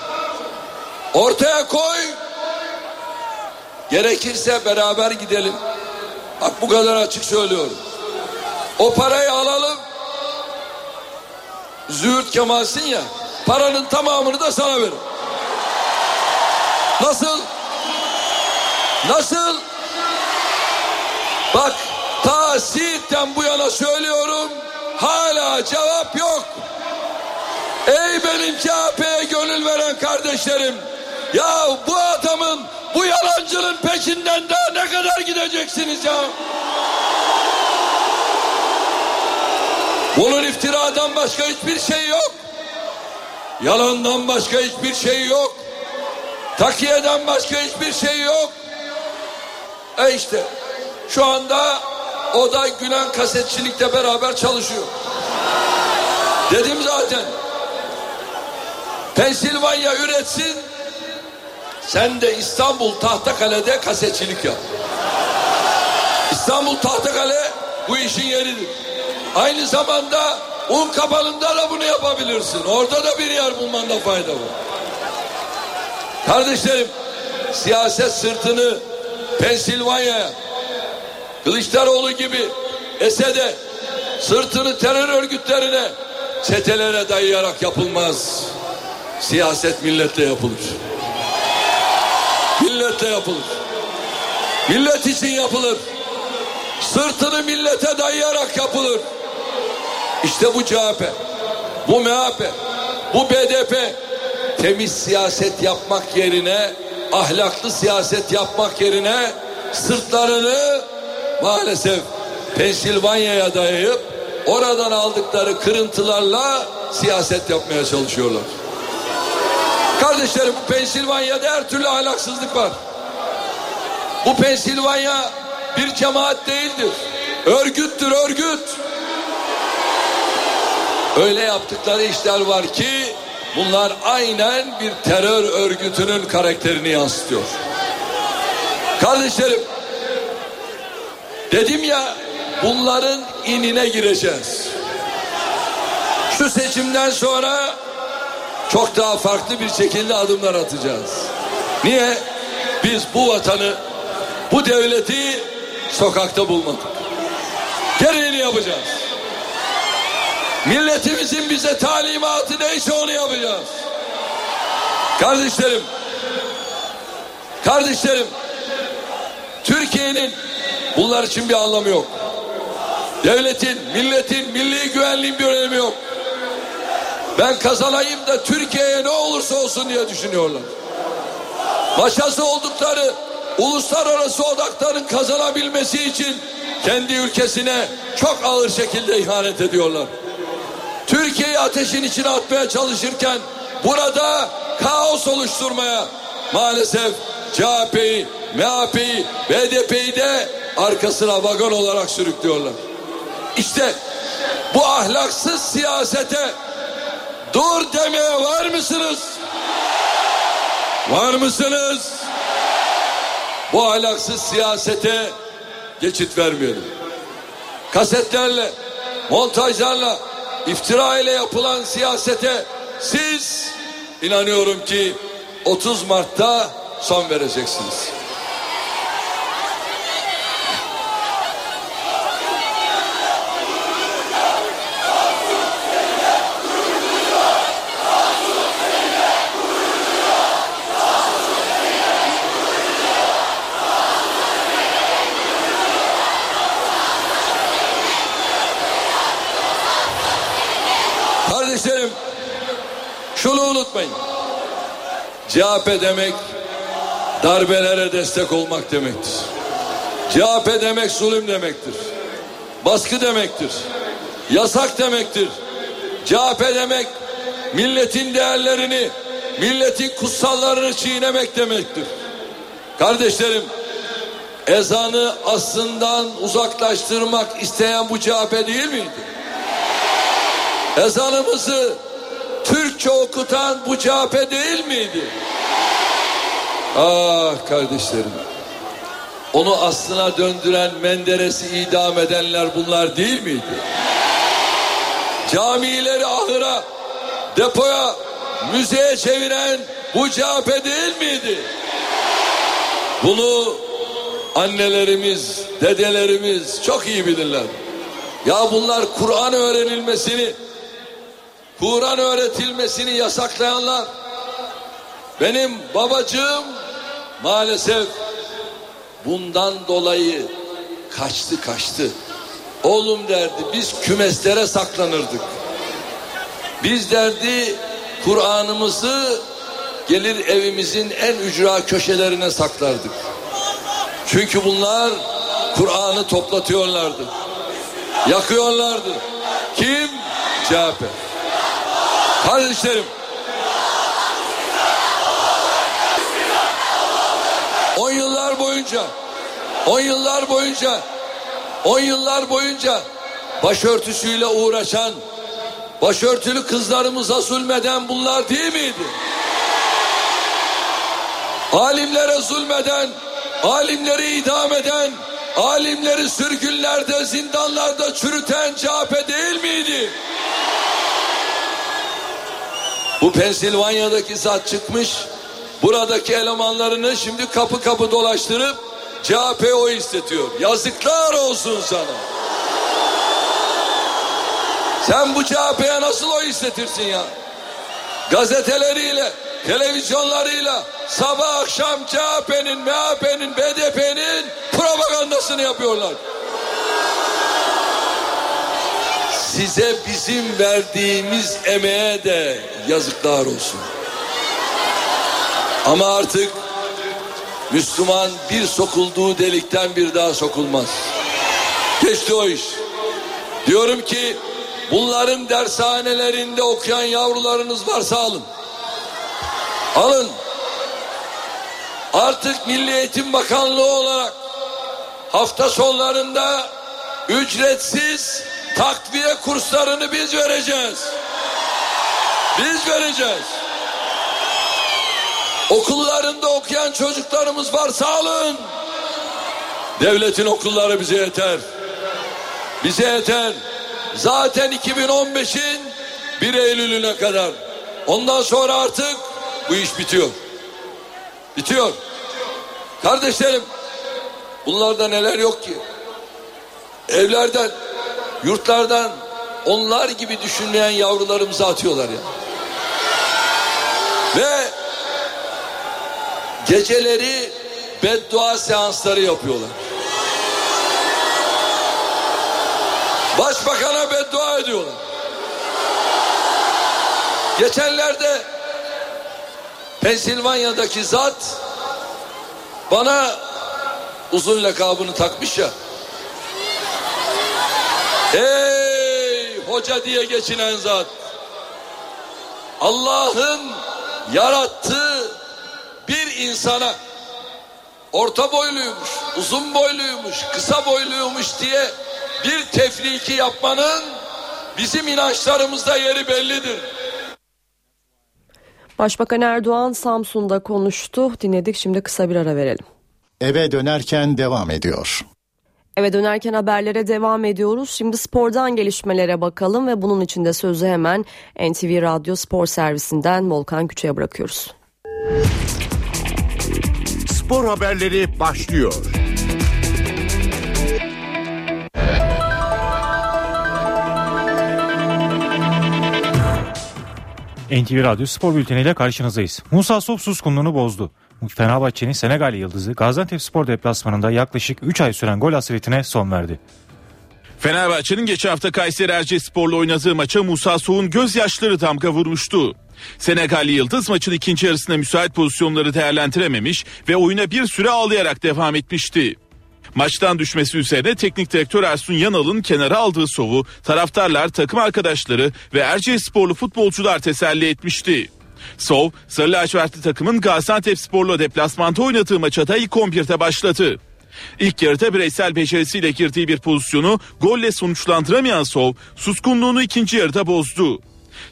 S3: Ortaya koy. Gerekirse beraber gidelim. Bak bu kadar açık söylüyorum. O parayı alalım. Züğürt Kemal'sin ya. Paranın tamamını da sana veririm. Nasıl? Nasıl? Bak ta Siirt'ten bu yana söylüyorum. Hala cevap yok. Ey benim CHP'ye gönül veren kardeşlerim. Ya bu adamın bu yalancının peşinden daha ne kadar gideceksiniz ya? Bunun iftiradan başka hiçbir şey yok. Yalandan başka hiçbir şey yok. Takiyeden başka hiçbir şey yok. E işte şu anda o da Gülen kasetçilikle beraber çalışıyor. Dedim zaten. Pensilvanya üretsin. Sen de İstanbul Tahtakale'de kasetçilik yap. İstanbul Tahtakale bu işin yeridir. Aynı zamanda un kapanında da bunu yapabilirsin. Orada da bir yer bulmanda fayda var. Kardeşlerim siyaset sırtını Pensilvanya'ya Kılıçdaroğlu gibi Esed'e sırtını terör örgütlerine çetelere dayayarak yapılmaz. Siyaset milletle yapılır. Milletle yapılır. Millet için yapılır. Sırtını millete dayayarak yapılır. İşte bu CHP, bu MHP, bu BDP temiz siyaset yapmak yerine ahlaklı siyaset yapmak yerine sırtlarını maalesef Pensilvanya'ya dayayıp oradan aldıkları kırıntılarla siyaset yapmaya çalışıyorlar. Kardeşlerim bu Pensilvanya'da her türlü ahlaksızlık var. Bu Pensilvanya bir cemaat değildir. Örgüttür örgüt. Öyle yaptıkları işler var ki bunlar aynen bir terör örgütünün karakterini yansıtıyor. Kardeşlerim dedim ya bunların inine gireceğiz. Şu seçimden sonra çok daha farklı bir şekilde adımlar atacağız. Niye? Biz bu vatanı, bu devleti sokakta bulmadık. Gereğini yapacağız. Milletimizin bize talimatı neyse onu yapacağız. Kardeşlerim, kardeşlerim, Türkiye'nin bunlar için bir anlamı yok. Devletin, milletin, milli güvenliğin bir önemi yok. Ben kazanayım da Türkiye'ye ne olursa olsun diye düşünüyorlar. Maşası oldukları uluslararası odakların kazanabilmesi için kendi ülkesine çok ağır şekilde ihanet ediyorlar. Türkiye'yi ateşin içine atmaya çalışırken burada kaos oluşturmaya maalesef CHP'yi, MHP'yi, BDP'yi de arkasına vagon olarak sürüklüyorlar. İşte bu ahlaksız siyasete dur demeye var mısınız? Var mısınız? Bu ahlaksız siyasete geçit vermeyelim. Kasetlerle, montajlarla, iftira ile yapılan siyasete siz inanıyorum ki 30 Mart'ta son vereceksiniz. Kardeşlerim şunu unutmayın. CHP demek darbelere destek olmak demektir. CHP demek zulüm demektir. Baskı demektir. Yasak demektir. CHP demek milletin değerlerini, milletin kutsallarını çiğnemek demektir. Kardeşlerim, ezanı aslından uzaklaştırmak isteyen bu CHP değil miydi? Ezanımızı Türkçe okutan bu CHP değil miydi? Ah kardeşlerim. Onu aslına döndüren Menderes'i idam edenler bunlar değil miydi? Camileri ahıra, depoya, müzeye çeviren bu CHP değil miydi? Bunu annelerimiz, dedelerimiz çok iyi bilirler. Ya bunlar Kur'an öğrenilmesini, Kur'an öğretilmesini yasaklayanlar, benim babacığım maalesef bundan dolayı kaçtı kaçtı. Oğlum derdi biz kümeslere saklanırdık. Biz derdi Kur'an'ımızı gelir evimizin en ücra köşelerine saklardık. Çünkü bunlar Kur'an'ı toplatıyorlardı. Yakıyorlardı. Kim? CHP. Kardeşlerim. On yıllar boyunca, on yıllar boyunca, on yıllar boyunca başörtüsüyle uğraşan, başörtülü kızlarımıza zulmeden bunlar değil miydi? Alimlere zulmeden, alimleri idam eden, alimleri sürgünlerde, zindanlarda çürüten CHP değil miydi? Bu Pensilvanya'daki zat çıkmış, buradaki elemanlarını şimdi kapı kapı dolaştırıp CHP o istetiyor. Yazıklar olsun sana. Sen bu CHP'ye nasıl o istetirsin ya? Gazeteleriyle, televizyonlarıyla sabah akşam CHP'nin, MHP'nin, BDP'nin propagandasını yapıyorlar. Size bizim verdiğimiz emeğe de yazıklar olsun. Ama artık Müslüman bir sokulduğu delikten bir daha sokulmaz. Geçti o iş. Diyorum ki bunların dershanelerinde okuyan yavrularınız varsa alın. Alın. Artık Milli Eğitim Bakanlığı olarak hafta sonlarında ücretsiz takviye kurslarını biz vereceğiz. Biz vereceğiz. Okullarında okuyan çocuklarımız varsa alın. Devletin okulları bize yeter. Bize yeter. Zaten 2015'in 1 Eylül'üne kadar. Ondan sonra artık bu iş bitiyor. Bitiyor. Kardeşlerim bunlarda neler yok ki? Evlerden, yurtlardan onlar gibi düşünmeyen yavrularımızı atıyorlar ya. Ve geceleri beddua seansları yapıyorlar. Başbakana beddua ediyorlar. Geçenlerde Pensilvanya'daki zat bana uzun lakabını takmış ya. Ey hoca diye geçinen zat. Allah'ın yarattığı bir insana orta boyluymuş, uzun boyluymuş, kısa boyluymuş diye bir tefriki yapmanın bizim inançlarımızda yeri bellidir.
S2: Başbakan Erdoğan Samsun'da konuştu. Dinledik şimdi kısa bir ara verelim.
S11: Eve dönerken devam ediyor.
S2: Eve dönerken haberlere devam ediyoruz. Şimdi spordan gelişmelere bakalım ve bunun için de sözü hemen NTV Radyo Spor Servisinden Volkan Küçük'e bırakıyoruz.
S15: Spor haberleri başlıyor.
S16: NTV Radyo Spor Bülteni ile karşınızdayız. Musa Sop suskunluğunu bozdu. Fenerbahçe'nin Senegal yıldızı Gaziantep Spor deplasmanında yaklaşık 3 ay süren gol hasretine son verdi.
S17: Fenerbahçe'nin geçen hafta Kayseri Erciyespor'la oynadığı maça Musa Soğuk'un gözyaşları damga vurmuştu. Senegalli Yıldız maçın ikinci yarısında müsait pozisyonları değerlendirememiş ve oyuna bir süre ağlayarak devam etmişti. Maçtan düşmesi üzerine teknik direktör Ersun Yanal'ın kenara aldığı sovu taraftarlar, takım arkadaşları ve Erciyesporlu futbolcular teselli etmişti. Sov, Sarı Lacivertli takımın Gaziantep Spor'la deplasmanda oynadığı maça da ilk 11'de başladı. İlk yarıda bireysel becerisiyle girdiği bir pozisyonu golle sonuçlandıramayan Sov, suskunluğunu ikinci yarıda bozdu.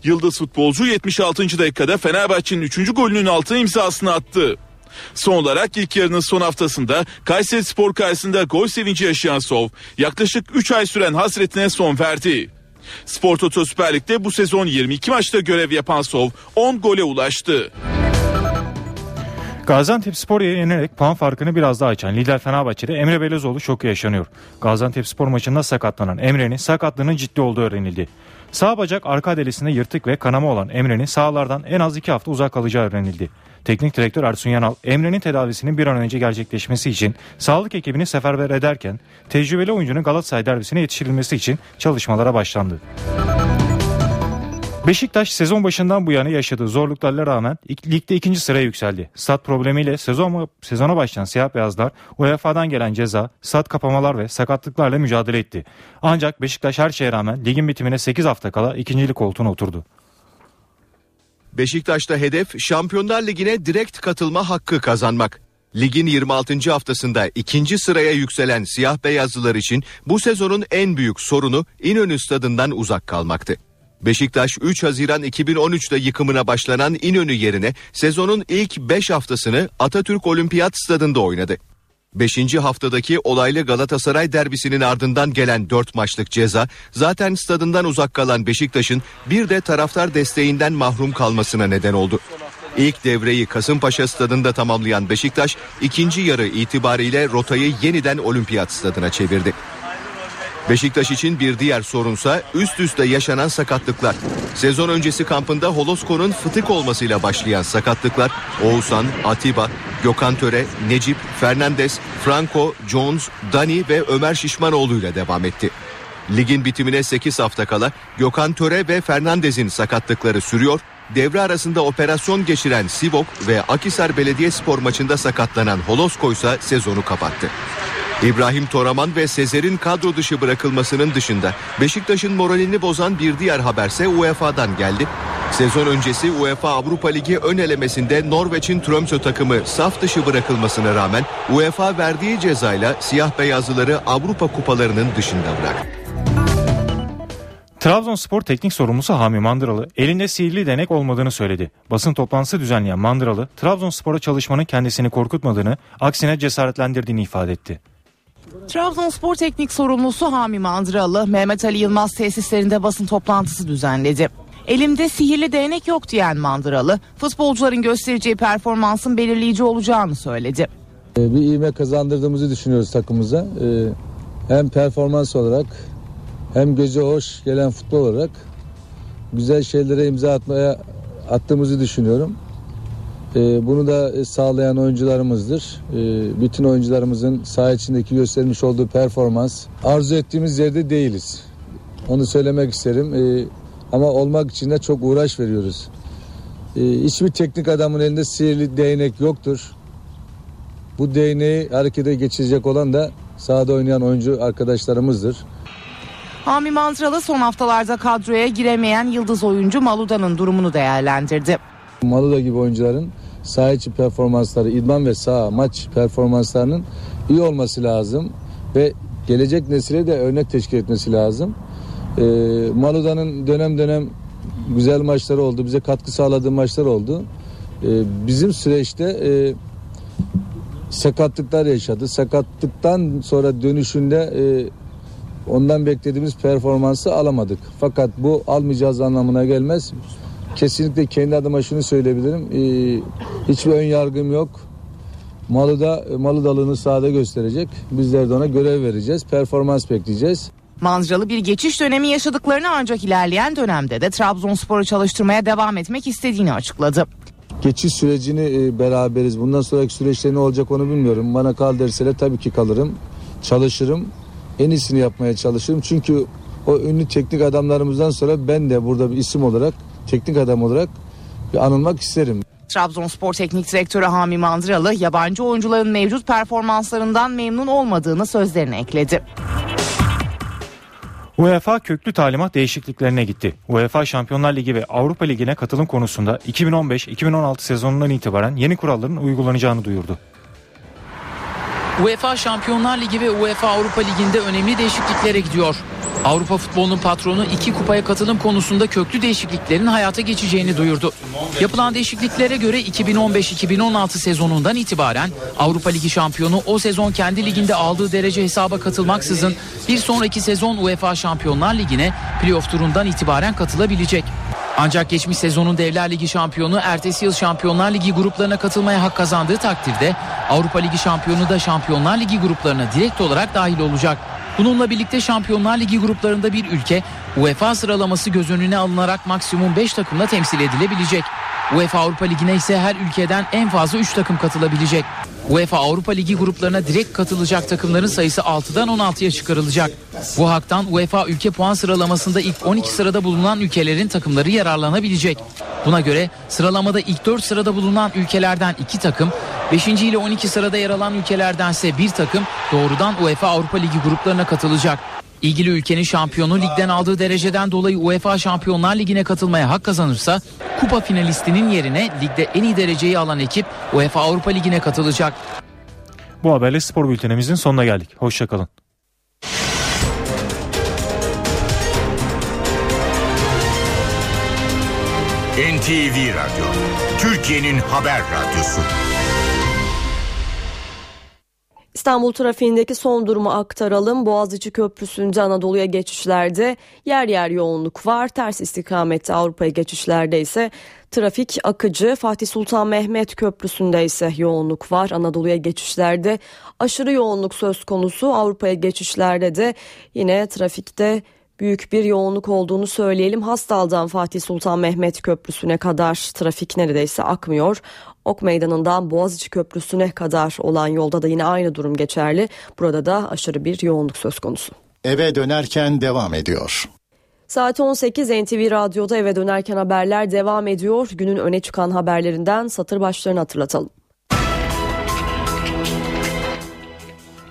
S17: Yıldız futbolcu 76. dakikada Fenerbahçe'nin 3. golünün altına imzasını attı. Son olarak ilk yarının son haftasında Kayseri Spor karşısında gol sevinci yaşayan Sov yaklaşık 3 ay süren hasretine son verdi. Spor Toto Süper Lig'de bu sezon 22 maçta görev yapan Sov 10 gole ulaştı.
S16: Gaziantep Spor'u yenerek puan farkını biraz daha açan lider Fenerbahçe'de Emre Belezoğlu şoku yaşanıyor. Gaziantep Spor maçında sakatlanan Emre'nin sakatlığının ciddi olduğu öğrenildi. Sağ bacak arka delisinde yırtık ve kanama olan Emre'nin sağlardan en az 2 hafta uzak kalacağı öğrenildi. Teknik direktör Ersun Yanal, Emre'nin tedavisinin bir an önce gerçekleşmesi için sağlık ekibini seferber ederken tecrübeli oyuncunun Galatasaray derbisine yetiştirilmesi için çalışmalara başlandı. Beşiktaş sezon başından bu yana yaşadığı zorluklarla rağmen ligde ikinci sıraya yükseldi. Stat problemiyle sezon, sezona başlayan siyah beyazlar UEFA'dan gelen ceza, stat kapamalar ve sakatlıklarla mücadele etti. Ancak Beşiktaş her şeye rağmen ligin bitimine 8 hafta kala ikincilik koltuğuna oturdu.
S15: Beşiktaş'ta hedef Şampiyonlar Ligi'ne direkt katılma hakkı kazanmak. Ligin 26. haftasında ikinci sıraya yükselen siyah beyazlılar için bu sezonun en büyük sorunu İnönü stadından uzak kalmaktı. Beşiktaş 3 Haziran 2013'te yıkımına başlanan İnönü yerine sezonun ilk 5 haftasını Atatürk Olimpiyat Stadında oynadı. 5. haftadaki olaylı Galatasaray derbisinin ardından gelen 4 maçlık ceza zaten stadından uzak kalan Beşiktaş'ın bir de taraftar desteğinden mahrum kalmasına neden oldu. İlk devreyi Kasımpaşa stadında tamamlayan Beşiktaş ikinci yarı itibariyle rotayı yeniden Olimpiyat stadına çevirdi. Beşiktaş için bir diğer sorunsa üst üste yaşanan sakatlıklar. Sezon öncesi kampında Holosko'nun fıtık olmasıyla başlayan sakatlıklar Oğuzhan, Atiba, Gökhan Töre, Necip, Fernandez, Franco, Jones, Dani ve Ömer Şişmanoğlu ile devam etti. Ligin bitimine 8 hafta kala Gökhan Töre ve Fernandez'in sakatlıkları sürüyor. Devre arasında operasyon geçiren Sivok ve Akisar Belediyespor maçında sakatlanan Holosko ise sezonu kapattı. İbrahim Toraman ve Sezer'in kadro dışı bırakılmasının dışında Beşiktaş'ın moralini bozan bir diğer haberse UEFA'dan geldi. Sezon öncesi UEFA Avrupa Ligi ön elemesinde Norveç'in Tromsø takımı saf dışı bırakılmasına rağmen UEFA verdiği cezayla siyah beyazlıları Avrupa kupalarının dışında bıraktı.
S16: Trabzonspor teknik sorumlusu Hami Mandıralı elinde sihirli denek olmadığını söyledi. Basın toplantısı düzenleyen Mandıralı Trabzonspor'a çalışmanın kendisini korkutmadığını aksine cesaretlendirdiğini ifade etti.
S18: Trabzonspor teknik sorumlusu Hami Mandıralı Mehmet Ali Yılmaz tesislerinde basın toplantısı düzenledi. Elimde sihirli değnek yok diyen Mandıralı, futbolcuların göstereceği performansın belirleyici olacağını söyledi.
S19: Ee, Bir ivme kazandırdığımızı düşünüyoruz takımımıza. Ee, Hem performans olarak hem göze hoş gelen futbol olarak güzel şeylere imza atmaya attığımızı düşünüyorum. Ee, Bunu da sağlayan oyuncularımızdır. Ee, Bütün oyuncularımızın saha içindeki göstermiş olduğu performans arzu ettiğimiz yerde değiliz. Onu söylemek isterim. Ee, Ama olmak için de çok uğraş veriyoruz. Hiçbir teknik adamın elinde sihirli değnek yoktur. Bu değneği harekete geçirecek olan da sahada oynayan oyuncu arkadaşlarımızdır.
S18: Hami Mandıralı son haftalarda kadroya giremeyen yıldız oyuncu Maluda'nın durumunu değerlendirdi.
S19: Maluda gibi oyuncuların saha içi performansları, idman ve saha maç performanslarının iyi olması lazım ve gelecek nesile de örnek teşkil etmesi lazım. Ee, Maluda'nın dönem dönem güzel maçları oldu, bize katkı sağladığı maçlar oldu. Ee, bizim süreçte e, sakatlıklar yaşadı. Sakatlıktan sonra dönüşünde e, ondan beklediğimiz performansı alamadık. Fakat bu almayacağız anlamına gelmez. Kesinlikle kendi adıma şunu söyleyebilirim. Ee, hiçbir ön yargım yok. Malı da malı dalını sahada gösterecek. Bizler de ona görev vereceğiz. Performans bekleyeceğiz.
S18: Mandıralı bir geçiş dönemi yaşadıklarını ancak ilerleyen dönemde de Trabzonspor'u çalıştırmaya devam etmek istediğini açıkladı.
S19: Geçiş sürecini e, beraberiz. Bundan sonraki süreçte ne olacak onu bilmiyorum. Bana kal derseler tabii ki kalırım. Çalışırım. En iyisini yapmaya çalışırım. Çünkü o ünlü teknik adamlarımızdan sonra ben de burada bir isim olarak, teknik adam olarak bir anılmak isterim.
S18: Trabzonspor Teknik Direktörü Hami Mandıralı yabancı oyuncuların mevcut performanslarından memnun olmadığını sözlerine ekledi.
S16: UEFA köklü talimat değişikliklerine gitti. UEFA Şampiyonlar Ligi ve Avrupa Ligi'ne katılım konusunda 2015-2016 sezonundan itibaren yeni kuralların uygulanacağını duyurdu.
S20: UEFA Şampiyonlar Ligi ve UEFA Avrupa Ligi'nde önemli değişikliklere gidiyor. Avrupa futbolunun patronu iki kupaya katılım konusunda köklü değişikliklerin hayata geçeceğini duyurdu. Yapılan değişikliklere göre 2015-2016 sezonundan itibaren Avrupa Ligi şampiyonu o sezon kendi liginde aldığı derece hesaba katılmaksızın bir sonraki sezon UEFA Şampiyonlar Ligi'ne playoff turundan itibaren katılabilecek. Ancak geçmiş sezonun Devler Ligi şampiyonu ertesi yıl Şampiyonlar Ligi gruplarına katılmaya hak kazandığı takdirde Avrupa Ligi şampiyonu da Şampiyonlar Ligi gruplarına direkt olarak dahil olacak. Bununla birlikte Şampiyonlar Ligi gruplarında bir ülke UEFA sıralaması göz önüne alınarak maksimum 5 takımla temsil edilebilecek. UEFA Avrupa Ligi'ne ise her ülkeden en fazla 3 takım katılabilecek. UEFA Avrupa Ligi gruplarına direkt katılacak takımların sayısı 6'dan 16'ya çıkarılacak. Bu haktan UEFA ülke puan sıralamasında ilk 12 sırada bulunan ülkelerin takımları yararlanabilecek. Buna göre sıralamada ilk 4 sırada bulunan ülkelerden 2 takım, 5. ile 12 sırada yer alan ülkelerdense bir takım doğrudan UEFA Avrupa Ligi gruplarına katılacak. İlgili ülkenin şampiyonu ligden aldığı dereceden dolayı UEFA Şampiyonlar Ligi'ne katılmaya hak kazanırsa kupa finalistinin yerine ligde en iyi dereceyi alan ekip UEFA Avrupa Ligi'ne katılacak.
S16: Bu haberle spor bültenimizin sonuna geldik. Hoşçakalın.
S21: NTV Radyo, Türkiye'nin haber radyosu.
S2: İstanbul trafiğindeki son durumu aktaralım. Boğaziçi Köprüsü'nde Anadolu'ya geçişlerde yer yer yoğunluk var. Ters istikamette Avrupa'ya geçişlerde ise trafik akıcı. Fatih Sultan Mehmet Köprüsü'nde ise yoğunluk var. Anadolu'ya geçişlerde aşırı yoğunluk söz konusu. Avrupa'ya geçişlerde de yine trafikte büyük bir yoğunluk olduğunu söyleyelim. Hastal'dan Fatih Sultan Mehmet Köprüsü'ne kadar trafik neredeyse akmıyor. Ok Meydanı'ndan Boğaziçi Köprüsü'ne kadar olan yolda da yine aynı durum geçerli. Burada da aşırı bir yoğunluk söz konusu.
S11: Eve dönerken devam ediyor.
S2: Saat 18 NTV Radyo'da eve dönerken haberler devam ediyor. Günün öne çıkan haberlerinden satır başlarını hatırlatalım.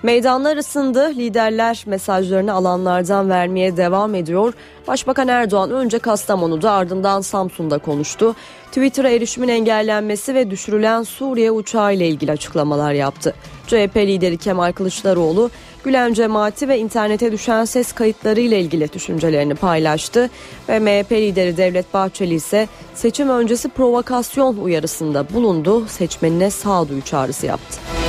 S2: Meydanlar ısındı, liderler mesajlarını alanlardan vermeye devam ediyor. Başbakan Erdoğan önce Kastamonu'da ardından Samsun'da konuştu. Twitter'a erişimin engellenmesi ve düşürülen Suriye uçağı ile ilgili açıklamalar yaptı. CHP lideri Kemal Kılıçdaroğlu, Gülen cemaati ve internete düşen ses kayıtları ile ilgili düşüncelerini paylaştı ve MHP lideri Devlet Bahçeli ise seçim öncesi provokasyon uyarısında bulundu, seçmenine sağduyu çağrısı yaptı.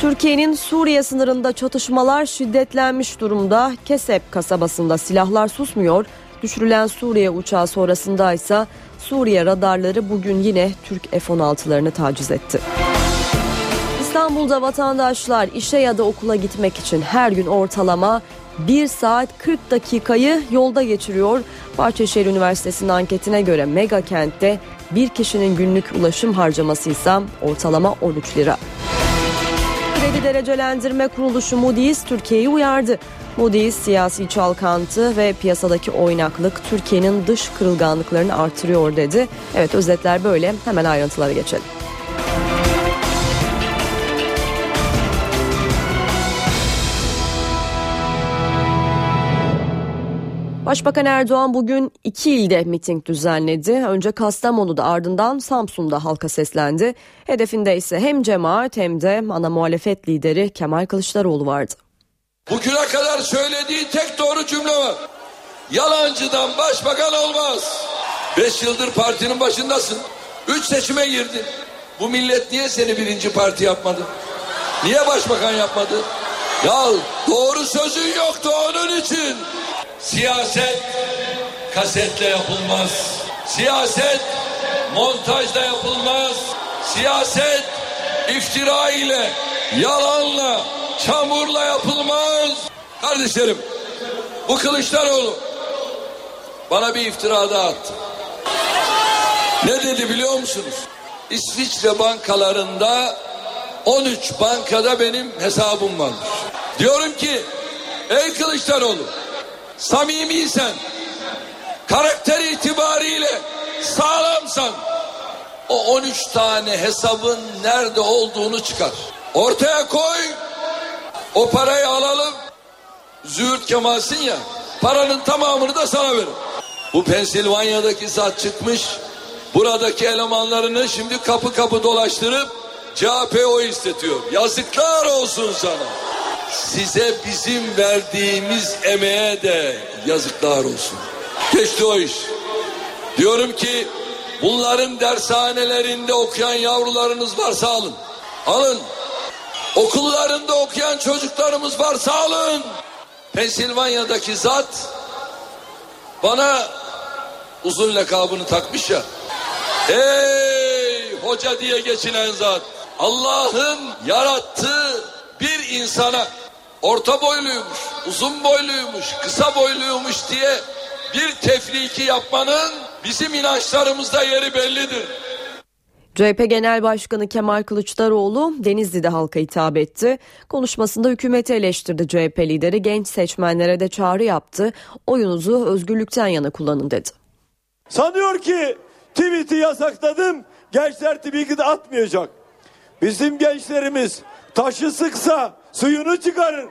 S2: Türkiye'nin Suriye sınırında çatışmalar şiddetlenmiş durumda. Kesep kasabasında silahlar susmuyor. Düşürülen Suriye uçağı sonrasında ise Suriye radarları bugün yine Türk F-16'larını taciz etti. İstanbul'da vatandaşlar işe ya da okula gitmek için her gün ortalama 1 saat 40 dakikayı yolda geçiriyor. Bahçeşehir Üniversitesi'nin anketine göre mega kentte bir kişinin günlük ulaşım harcaması ise ortalama 13 lira. Kredi Derecelendirme Kuruluşu Moody's Türkiye'yi uyardı. Moody's siyasi çalkantı ve piyasadaki oynaklık Türkiye'nin dış kırılganlıklarını artırıyor dedi. Evet özetler böyle hemen ayrıntılara geçelim. Başbakan Erdoğan bugün iki ilde miting düzenledi. Önce Kastamonu'da ardından Samsun'da halka seslendi. Hedefinde ise hem cemaat hem de ana muhalefet lideri Kemal Kılıçdaroğlu vardı.
S3: Bugüne kadar söylediği tek doğru cümle var. Yalancıdan başbakan olmaz. Beş yıldır partinin başındasın. Üç seçime girdin. Bu millet niye seni birinci parti yapmadı? Niye başbakan yapmadı? Ya doğru sözün yoktu onun için. Siyaset kasetle yapılmaz. Siyaset montajda yapılmaz. Siyaset iftira ile, yalanla, çamurla yapılmaz. Kardeşlerim, bu Kılıçdaroğlu bana bir iftira daha attı. Ne dedi biliyor musunuz? İsviçre bankalarında 13 bankada benim hesabım varmış. Diyorum ki ey Kılıçdaroğlu samimiysen, karakter itibariyle sağlamsan o 13 tane hesabın nerede olduğunu çıkar. Ortaya koy. O parayı alalım. Züğürt Kemal'sin ya. Paranın tamamını da sana veririm. Bu Pensilvanya'daki zat çıkmış. Buradaki elemanlarını şimdi kapı kapı dolaştırıp CHP oy istetiyor. Yazıklar olsun sana. Size bizim verdiğimiz emeğe de yazıklar olsun. Geçti o iş. Diyorum ki bunların dershanelerinde okuyan yavrularınız varsa alın. Alın. Okullarında okuyan çocuklarımız varsa alın. Pensilvanya'daki zat bana uzun lakabını takmış ya. Ey hoca diye geçinen zat. Allah'ın yarattığı bir insana orta boyluymuş, uzun boyluymuş, kısa boyluymuş diye bir tefriki yapmanın bizim inançlarımızda yeri bellidir.
S2: CHP Genel Başkanı Kemal Kılıçdaroğlu Denizli'de halka hitap etti. Konuşmasında hükümeti eleştirdi CHP lideri genç seçmenlere de çağrı yaptı. Oyunuzu özgürlükten yana kullanın dedi.
S22: Sanıyor ki tweet'i yasakladım gençler tweet'i de atmayacak. Bizim gençlerimiz taşı sıksa suyunu çıkarır.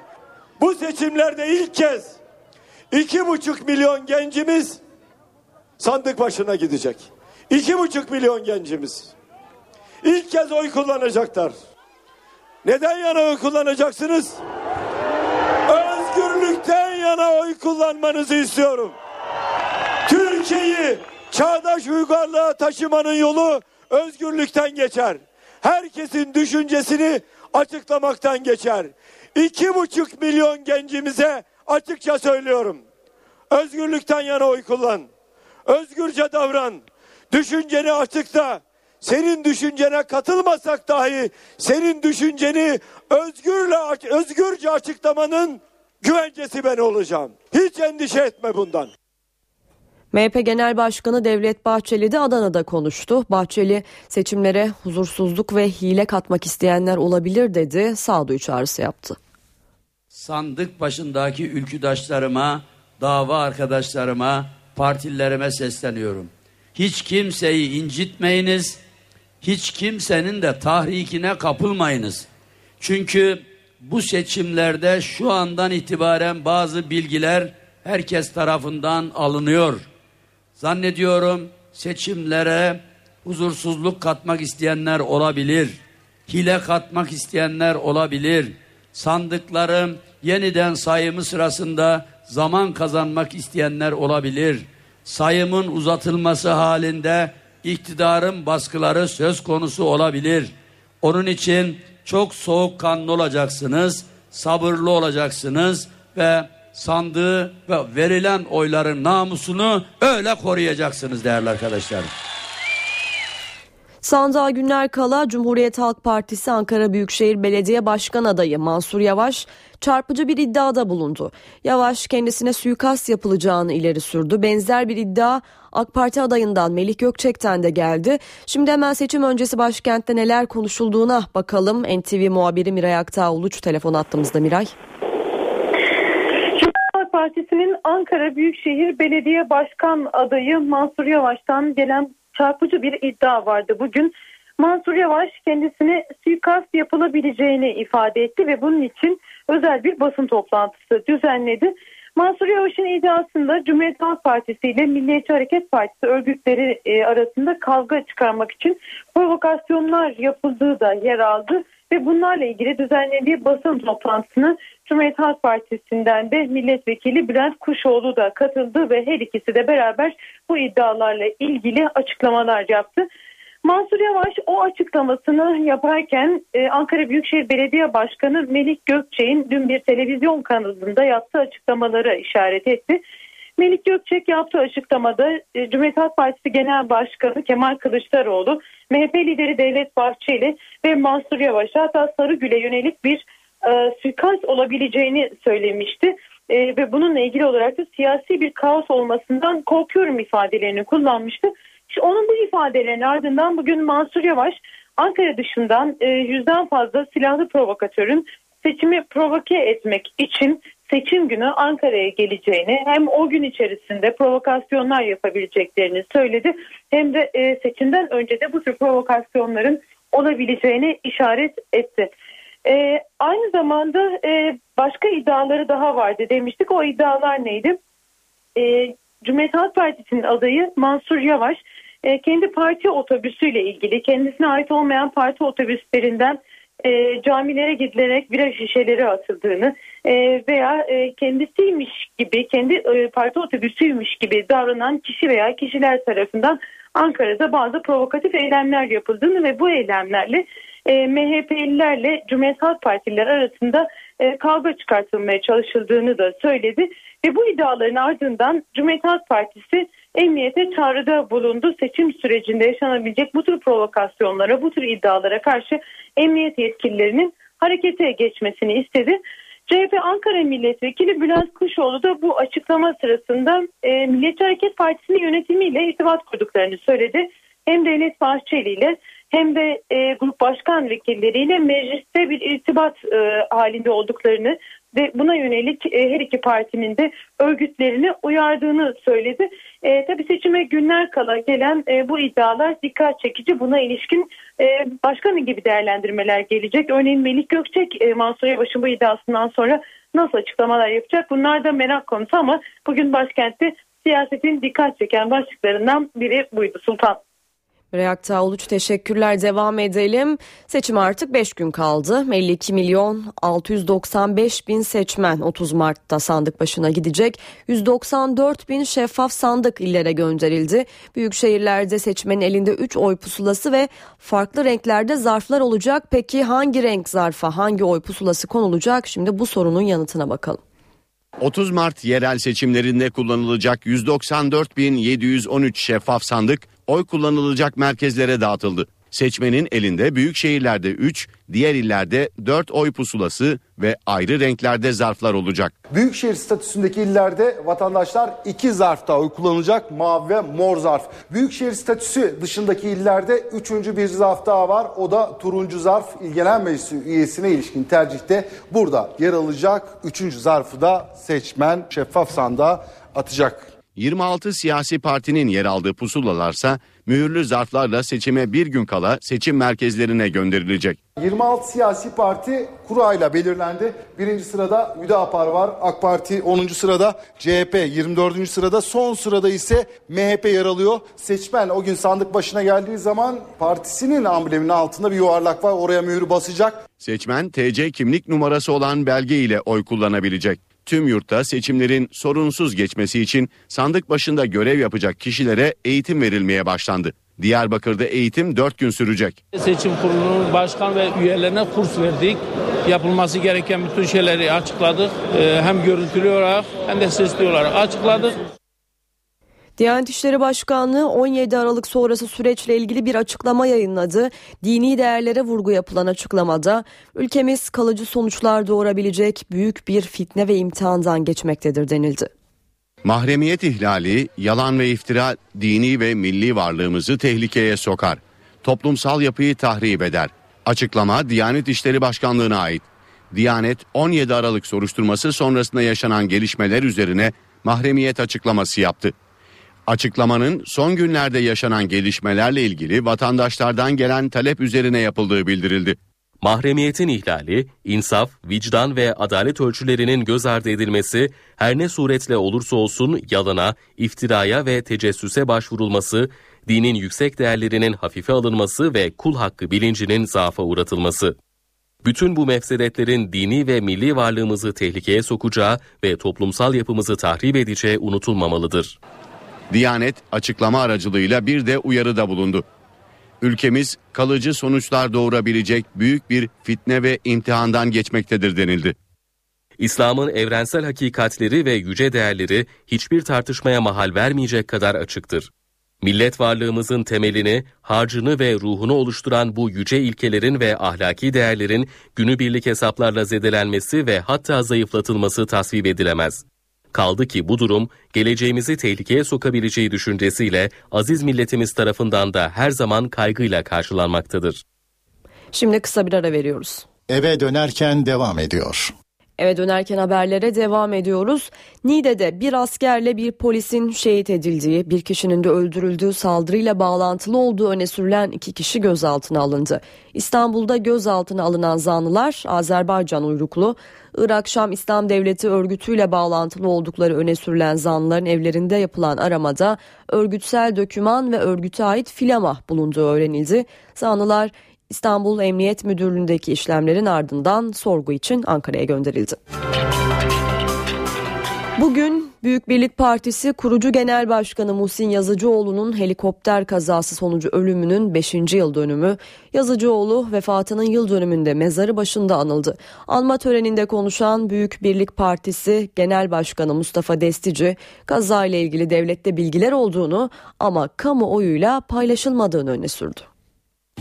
S22: Bu seçimlerde ilk kez iki buçuk milyon gencimiz sandık başına gidecek. İki buçuk milyon gencimiz. İlk kez oy kullanacaklar. Neden yana oy kullanacaksınız? Özgürlükten yana oy kullanmanızı istiyorum. Türkiye'yi çağdaş uygarlığa taşımanın yolu özgürlükten geçer. Herkesin düşüncesini açıklamaktan geçer. İki buçuk milyon gencimize açıkça söylüyorum. Özgürlükten yana oy kullan. Özgürce davran. Düşünceni açıkla. Senin düşüncene katılmasak dahi senin düşünceni özgürle özgürce açıklamanın güvencesi ben olacağım. Hiç endişe etme bundan.
S2: MHP Genel Başkanı Devlet Bahçeli de Adana'da konuştu. Bahçeli seçimlere huzursuzluk ve hile katmak isteyenler olabilir dedi. Sağduyu çağrısı yaptı.
S1: Sandık başındaki ülküdaşlarıma, dava arkadaşlarıma, partilerime sesleniyorum. Hiç kimseyi incitmeyiniz, hiç kimsenin de tahrikine kapılmayınız. Çünkü bu seçimlerde şu andan itibaren bazı bilgiler herkes tarafından alınıyor. Zannediyorum seçimlere huzursuzluk katmak isteyenler olabilir. Hile katmak isteyenler olabilir. Sandıkların yeniden sayımı sırasında zaman kazanmak isteyenler olabilir. Sayımın uzatılması halinde iktidarın baskıları söz konusu olabilir. Onun için çok soğukkanlı olacaksınız, sabırlı olacaksınız ve sandığı ve verilen oyların namusunu öyle koruyacaksınız değerli arkadaşlar.
S2: Sandığa günler kala Cumhuriyet Halk Partisi Ankara Büyükşehir Belediye Başkan adayı Mansur Yavaş çarpıcı bir iddiada bulundu. Yavaş kendisine suikast yapılacağını ileri sürdü. Benzer bir iddia AK Parti adayından Melih Gökçek'ten de geldi. Şimdi hemen seçim öncesi başkentte neler konuşulduğuna bakalım. NTV muhabiri Miray Aktağ Uluç telefon attığımızda Miray.
S23: Partisi'nin Ankara Büyükşehir Belediye Başkan adayı Mansur Yavaş'tan gelen çarpıcı bir iddia vardı bugün. Mansur Yavaş kendisine suikast yapılabileceğini ifade etti ve bunun için özel bir basın toplantısı düzenledi. Mansur Yavaş'ın iddiasında Cumhuriyet Halk Partisi ile Milliyetçi Hareket Partisi örgütleri e, arasında kavga çıkarmak için provokasyonlar yapıldığı da yer aldı ve bunlarla ilgili düzenlediği basın toplantısına Cumhuriyet Halk Partisi'nden de milletvekili Bülent Kuşoğlu da katıldı ve her ikisi de beraber bu iddialarla ilgili açıklamalar yaptı. Mansur Yavaş o açıklamasını yaparken e, Ankara Büyükşehir Belediye Başkanı Melih Gökçek'in dün bir televizyon kanalında yaptığı açıklamalara işaret etti. Melik Gökçek yaptığı açıklamada e, Cumhuriyet Halk Partisi Genel Başkanı Kemal Kılıçdaroğlu, MHP lideri Devlet Bahçeli ve Mansur Yavaş'a hatta Sarıgül'e yönelik bir e, suikast olabileceğini söylemişti. E, ve bununla ilgili olarak da siyasi bir kaos olmasından korkuyorum ifadelerini kullanmıştı. İşte onun bu ifadelerinin ardından bugün Mansur Yavaş Ankara dışından e, yüzden fazla silahlı provokatörün seçimi provoke etmek için seçim günü Ankara'ya geleceğini hem o gün içerisinde provokasyonlar yapabileceklerini söyledi hem de e, seçimden önce de bu tür provokasyonların olabileceğini işaret etti. E, aynı zamanda e, başka iddiaları daha vardı demiştik. O iddialar neydi? E, Cumhuriyet Halk Partisi'nin adayı Mansur Yavaş e, kendi parti otobüsüyle ilgili kendisine ait olmayan parti otobüslerinden e, camilere gidilerek bira şişeleri atıldığını e, veya e, kendisiymiş gibi kendi e, parti otobüsüymüş gibi davranan kişi veya kişiler tarafından Ankara'da bazı provokatif eylemler yapıldığını ve bu eylemlerle e, MHP'lilerle Cumhuriyet Halk Partililer arasında e, kavga çıkartılmaya çalışıldığını da söyledi. Ve bu iddiaların ardından Cumhuriyet Halk Partisi emniyete çağrıda bulundu. Seçim sürecinde yaşanabilecek bu tür provokasyonlara, bu tür iddialara karşı emniyet yetkililerinin harekete geçmesini istedi. CHP Ankara Milletvekili Bülent Kuşoğlu da bu açıklama sırasında e, Milliyetçi Hareket Partisi'nin yönetimiyle irtibat kurduklarını söyledi. Hem Devlet Bahçeli ile hem de e, grup başkan vekilleriyle mecliste bir irtibat e, halinde olduklarını ve buna yönelik e, her iki partinin de örgütlerini uyardığını söyledi. E, tabii seçime günler kala gelen e, bu iddialar dikkat çekici. Buna ilişkin e, başka gibi değerlendirmeler gelecek? Örneğin Melik Gökçek e, Mansur Yavaş'ın bu iddiasından sonra nasıl açıklamalar yapacak? Bunlar da merak konusu ama bugün başkentte siyasetin dikkat çeken başlıklarından biri buydu Sultan.
S2: Reakta Uluç teşekkürler devam edelim. Seçim artık 5 gün kaldı. 52 milyon 695 bin seçmen 30 Mart'ta sandık başına gidecek. 194 bin şeffaf sandık illere gönderildi. Büyük şehirlerde seçmenin elinde 3 oy pusulası ve farklı renklerde zarflar olacak. Peki hangi renk zarfa hangi oy pusulası konulacak? Şimdi bu sorunun yanıtına bakalım.
S24: 30 Mart yerel seçimlerinde kullanılacak 194.713 şeffaf sandık oy kullanılacak merkezlere dağıtıldı. Seçmenin elinde büyük şehirlerde 3, diğer illerde 4 oy pusulası ve ayrı renklerde zarflar olacak.
S10: Büyükşehir statüsündeki illerde vatandaşlar iki zarfta oy kullanacak mavi ve mor zarf. Büyükşehir statüsü dışındaki illerde üçüncü bir zarf daha var. O da turuncu zarf İl Genel Meclisi üyesine ilişkin tercihte burada yer alacak. Üçüncü zarfı da seçmen şeffaf sandığa atacak.
S24: 26 siyasi partinin yer aldığı pusulalarsa mühürlü zarflarla seçime bir gün kala seçim merkezlerine gönderilecek.
S10: 26 siyasi parti kurayla belirlendi. Birinci sırada Hüdapar var. AK Parti 10. sırada. CHP 24. sırada. Son sırada ise MHP yer alıyor. Seçmen o gün sandık başına geldiği zaman partisinin ambleminin altında bir yuvarlak var. Oraya mühürü basacak.
S24: Seçmen TC kimlik numarası olan belge ile oy kullanabilecek. Tüm yurtta seçimlerin sorunsuz geçmesi için sandık başında görev yapacak kişilere eğitim verilmeye başlandı. Diyarbakır'da eğitim 4 gün sürecek.
S25: Seçim kurulunun başkan ve üyelerine kurs verdik. Yapılması gereken bütün şeyleri açıkladık. Ee, hem görüntülü olarak hem de sesli olarak açıkladık.
S2: Diyanet İşleri Başkanlığı 17 Aralık sonrası süreçle ilgili bir açıklama yayınladı. Dini değerlere vurgu yapılan açıklamada ülkemiz kalıcı sonuçlar doğurabilecek büyük bir fitne ve imtihandan geçmektedir denildi.
S24: Mahremiyet ihlali, yalan ve iftira dini ve milli varlığımızı tehlikeye sokar. Toplumsal yapıyı tahrip eder. Açıklama Diyanet İşleri Başkanlığı'na ait. Diyanet 17 Aralık soruşturması sonrasında yaşanan gelişmeler üzerine mahremiyet açıklaması yaptı. Açıklamanın son günlerde yaşanan gelişmelerle ilgili vatandaşlardan gelen talep üzerine yapıldığı bildirildi.
S26: Mahremiyetin ihlali, insaf, vicdan ve adalet ölçülerinin göz ardı edilmesi, her ne suretle olursa olsun yalana, iftiraya ve tecessüse başvurulması, dinin yüksek değerlerinin hafife alınması ve kul hakkı bilincinin zaafa uğratılması. Bütün bu mefsedetlerin dini ve milli varlığımızı tehlikeye sokacağı ve toplumsal yapımızı tahrip edeceği unutulmamalıdır.
S24: Diyanet açıklama aracılığıyla bir de uyarıda bulundu. Ülkemiz kalıcı sonuçlar doğurabilecek büyük bir fitne ve imtihandan geçmektedir denildi.
S26: İslam'ın evrensel hakikatleri ve yüce değerleri hiçbir tartışmaya mahal vermeyecek kadar açıktır. Millet varlığımızın temelini, harcını ve ruhunu oluşturan bu yüce ilkelerin ve ahlaki değerlerin günübirlik hesaplarla zedelenmesi ve hatta zayıflatılması tasvip edilemez. Kaldı ki bu durum geleceğimizi tehlikeye sokabileceği düşüncesiyle aziz milletimiz tarafından da her zaman kaygıyla karşılanmaktadır.
S2: Şimdi kısa bir ara veriyoruz.
S11: Eve dönerken devam ediyor.
S2: Eve dönerken haberlere devam ediyoruz. Niğde'de bir askerle bir polisin şehit edildiği, bir kişinin de öldürüldüğü saldırıyla bağlantılı olduğu öne sürülen iki kişi gözaltına alındı. İstanbul'da gözaltına alınan zanlılar Azerbaycan uyruklu, Irak Şam İslam Devleti örgütüyle bağlantılı oldukları öne sürülen zanlıların evlerinde yapılan aramada örgütsel döküman ve örgüte ait filama bulunduğu öğrenildi. Zanlılar İstanbul Emniyet Müdürlüğü'ndeki işlemlerin ardından sorgu için Ankara'ya gönderildi. Bugün Büyük Birlik Partisi kurucu genel başkanı Muhsin Yazıcıoğlu'nun helikopter kazası sonucu ölümünün 5. yıl dönümü. Yazıcıoğlu vefatının yıl dönümünde mezarı başında anıldı. Anma töreninde konuşan Büyük Birlik Partisi Genel Başkanı Mustafa Destici kazayla ilgili devlette bilgiler olduğunu ama kamuoyuyla paylaşılmadığını öne sürdü.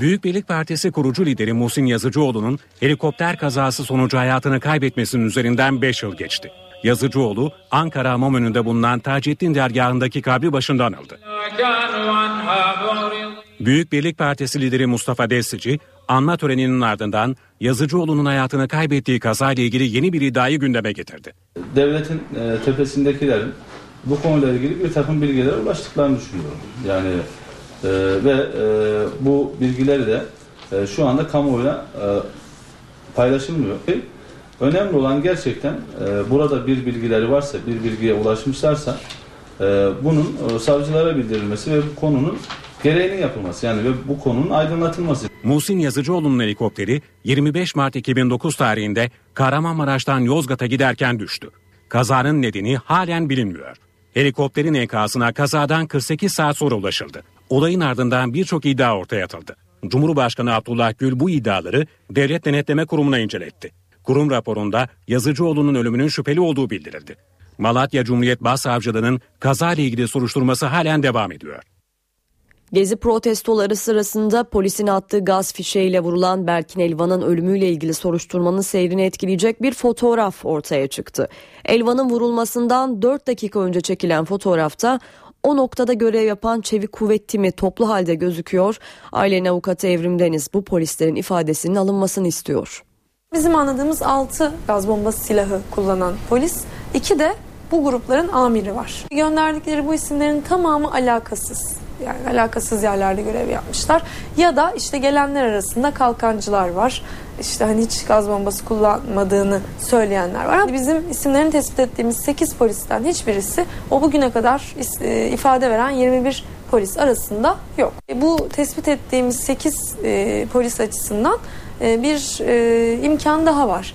S5: Büyük Birlik Partisi kurucu lideri Muhsin Yazıcıoğlu'nun helikopter kazası sonucu hayatını kaybetmesinin üzerinden 5 yıl geçti. Yazıcıoğlu Ankara Hamam önünde bulunan Taceddin dergahındaki kabri başında anıldı. Büyük Birlik Partisi lideri Mustafa Destici anma töreninin ardından Yazıcıoğlu'nun hayatını kaybettiği kazayla ilgili yeni bir iddiayı gündeme getirdi.
S12: Devletin e, tepesindekilerin bu konuyla ilgili bir takım bilgilere ulaştıklarını düşünüyorum. Yani e, ve e, bu bilgileri de e, şu anda kamuoyuna e, paylaşılmıyor. Önemli olan gerçekten e, burada bir bilgileri varsa, bir bilgiye ulaşmışlarsa e, bunun e, savcılara bildirilmesi ve bu konunun gereğinin yapılması yani ve bu konunun aydınlatılması.
S5: Muhsin Yazıcıoğlu'nun helikopteri 25 Mart 2009 tarihinde Kahramanmaraş'tan Yozgat'a giderken düştü. Kazanın nedeni halen bilinmiyor. Helikopterin enkazına kazadan 48 saat sonra ulaşıldı. Olayın ardından birçok iddia ortaya atıldı. Cumhurbaşkanı Abdullah Gül bu iddiaları Devlet Denetleme Kurumu'na inceletti. Kurum raporunda Yazıcıoğlu'nun ölümünün şüpheli olduğu bildirildi. Malatya Cumhuriyet Başsavcılığı'nın kaza ile ilgili soruşturması halen devam ediyor.
S2: Gezi protestoları sırasında polisin attığı gaz fişeğiyle vurulan Berkin Elvan'ın ölümüyle ilgili soruşturmanın seyrini etkileyecek bir fotoğraf ortaya çıktı. Elvan'ın vurulmasından 4 dakika önce çekilen fotoğrafta o noktada görev yapan çevik kuvvet timi toplu halde gözüküyor. Ailenin avukatı Evrim Deniz bu polislerin ifadesinin alınmasını istiyor.
S13: Bizim anladığımız 6 gaz bombası silahı kullanan polis, 2 de bu grupların amiri var. Gönderdikleri bu isimlerin tamamı alakasız. Yani alakasız yerlerde görev yapmışlar. Ya da işte gelenler arasında kalkancılar var. İşte hani hiç gaz bombası kullanmadığını söyleyenler var. Bizim isimlerini tespit ettiğimiz 8 polisten hiçbirisi o bugüne kadar e, ifade veren 21 polis arasında yok. E, bu tespit ettiğimiz 8 e, polis açısından bir imkan daha var.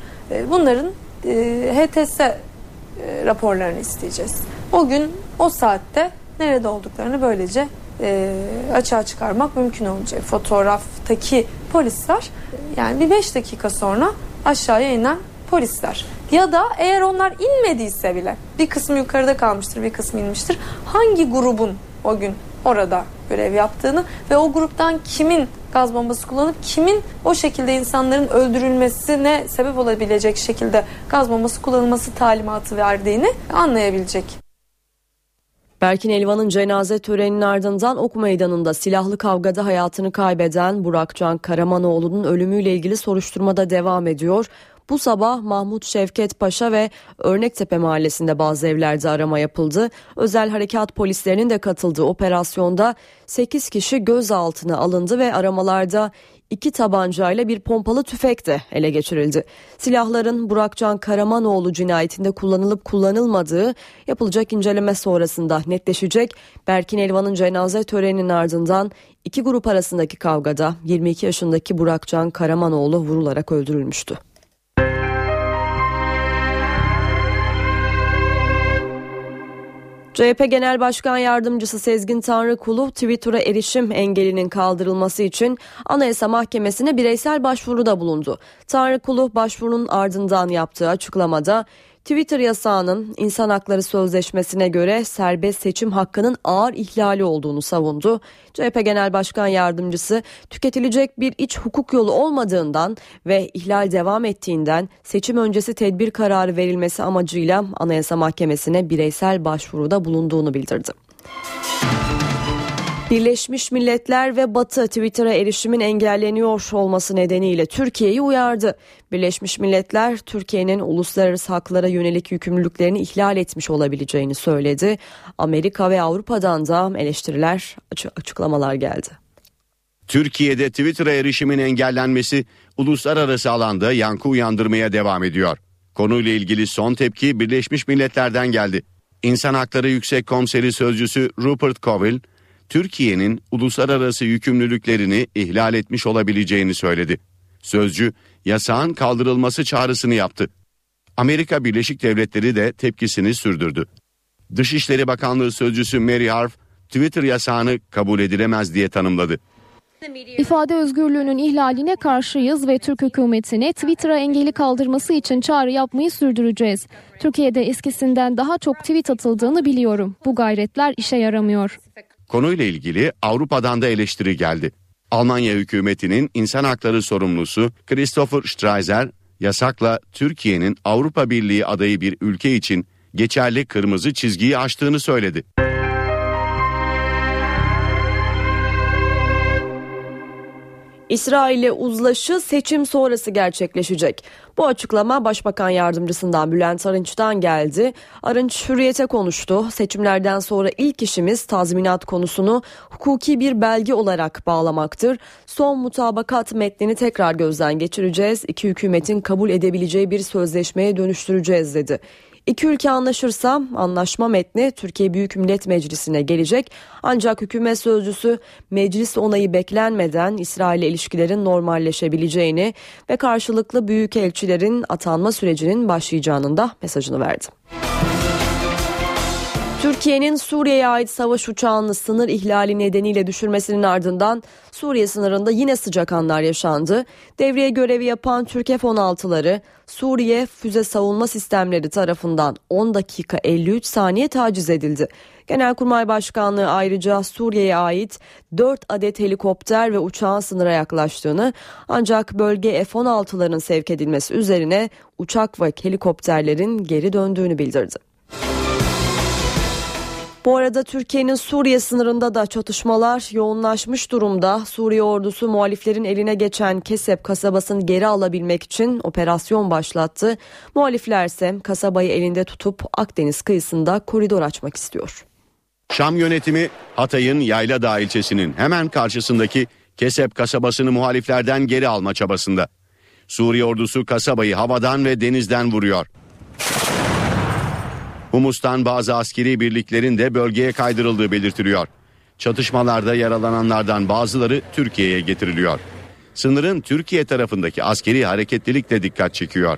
S13: Bunların e, HTS e, raporlarını isteyeceğiz. O gün o saatte nerede olduklarını böylece e, açığa çıkarmak mümkün olacak. Fotoğraftaki polisler yani bir 5 dakika sonra aşağıya inen polisler. Ya da eğer onlar inmediyse bile bir kısmı yukarıda kalmıştır bir kısmı inmiştir. Hangi grubun o gün orada görev yaptığını ve o gruptan kimin gaz bombası kullanıp kimin o şekilde insanların öldürülmesine sebep olabilecek şekilde gaz bombası kullanılması talimatı verdiğini anlayabilecek.
S2: Berkin Elvan'ın cenaze töreninin ardından Ok Meydanı'nda silahlı kavgada hayatını kaybeden Burakcan Karamanoğlu'nun ölümüyle ilgili soruşturmada devam ediyor. Bu sabah Mahmut Şevket Paşa ve Örnektepe mahallesinde bazı evlerde arama yapıldı. Özel harekat polislerinin de katıldığı operasyonda 8 kişi gözaltına alındı ve aramalarda iki tabancayla bir pompalı tüfek de ele geçirildi. Silahların Burakcan Karamanoğlu cinayetinde kullanılıp kullanılmadığı yapılacak inceleme sonrasında netleşecek. Berkin Elvan'ın cenaze töreninin ardından iki grup arasındaki kavgada 22 yaşındaki Burakcan Karamanoğlu vurularak öldürülmüştü. CHP Genel Başkan Yardımcısı Sezgin Tanrıkulu Twitter'a erişim engelinin kaldırılması için Anayasa Mahkemesi'ne bireysel başvuruda bulundu. Tanrıkulu başvurunun ardından yaptığı açıklamada Twitter yasağının insan hakları sözleşmesine göre serbest seçim hakkının ağır ihlali olduğunu savundu. CHP Genel Başkan Yardımcısı tüketilecek bir iç hukuk yolu olmadığından ve ihlal devam ettiğinden seçim öncesi tedbir kararı verilmesi amacıyla Anayasa Mahkemesi'ne bireysel başvuruda bulunduğunu bildirdi. Birleşmiş Milletler ve Batı Twitter'a erişimin engelleniyor olması nedeniyle Türkiye'yi uyardı. Birleşmiş Milletler Türkiye'nin uluslararası haklara yönelik yükümlülüklerini ihlal etmiş olabileceğini söyledi. Amerika ve Avrupa'dan da eleştiriler, açıklamalar geldi.
S24: Türkiye'de Twitter'a erişimin engellenmesi uluslararası alanda yankı uyandırmaya devam ediyor. Konuyla ilgili son tepki Birleşmiş Milletler'den geldi. İnsan Hakları Yüksek Komiseri Sözcüsü Rupert Colville, Türkiye'nin uluslararası yükümlülüklerini ihlal etmiş olabileceğini söyledi. Sözcü yasağın kaldırılması çağrısını yaptı. Amerika Birleşik Devletleri de tepkisini sürdürdü. Dışişleri Bakanlığı sözcüsü Mary Harf Twitter yasağını kabul edilemez diye tanımladı.
S27: İfade özgürlüğünün ihlaline karşıyız ve Türk hükümetine Twitter'a engeli kaldırması için çağrı yapmayı sürdüreceğiz. Türkiye'de eskisinden daha çok tweet atıldığını biliyorum. Bu gayretler işe yaramıyor.
S24: Konuyla ilgili Avrupa'dan da eleştiri geldi. Almanya hükümetinin insan hakları sorumlusu Christopher Streiser yasakla Türkiye'nin Avrupa Birliği adayı bir ülke için geçerli kırmızı çizgiyi aştığını söyledi.
S2: İsrail ile uzlaşı seçim sonrası gerçekleşecek. Bu açıklama Başbakan Yardımcısından Bülent Arınç'tan geldi. Arınç hürriyete konuştu. Seçimlerden sonra ilk işimiz tazminat konusunu hukuki bir belge olarak bağlamaktır. Son mutabakat metnini tekrar gözden geçireceğiz. İki hükümetin kabul edebileceği bir sözleşmeye dönüştüreceğiz dedi. İki ülke anlaşırsa anlaşma metni Türkiye Büyük Millet Meclisi'ne gelecek. Ancak hükümet sözcüsü meclis onayı beklenmeden İsrail ile ilişkilerin normalleşebileceğini ve karşılıklı büyük elçilerin atanma sürecinin başlayacağının da mesajını verdi. Türkiye'nin Suriye'ye ait savaş uçağını sınır ihlali nedeniyle düşürmesinin ardından Suriye sınırında yine sıcak anlar yaşandı. Devreye görevi yapan Türk F-16'ları Suriye füze savunma sistemleri tarafından 10 dakika 53 saniye taciz edildi. Genelkurmay Başkanlığı ayrıca Suriye'ye ait 4 adet helikopter ve uçağın sınıra yaklaştığını ancak bölge F-16'ların sevk edilmesi üzerine uçak ve helikopterlerin geri döndüğünü bildirdi. Bu arada Türkiye'nin Suriye sınırında da çatışmalar yoğunlaşmış durumda. Suriye ordusu muhaliflerin eline geçen Kesep kasabasını geri alabilmek için operasyon başlattı. Muhalifler ise kasabayı elinde tutup Akdeniz kıyısında koridor açmak istiyor.
S24: Şam yönetimi Hatay'ın Yayladağ ilçesinin hemen karşısındaki Kesep kasabasını muhaliflerden geri alma çabasında. Suriye ordusu kasabayı havadan ve denizden vuruyor. Humus'tan bazı askeri birliklerin de bölgeye kaydırıldığı belirtiliyor. Çatışmalarda yaralananlardan bazıları Türkiye'ye getiriliyor. Sınırın Türkiye tarafındaki askeri hareketlilik de dikkat çekiyor.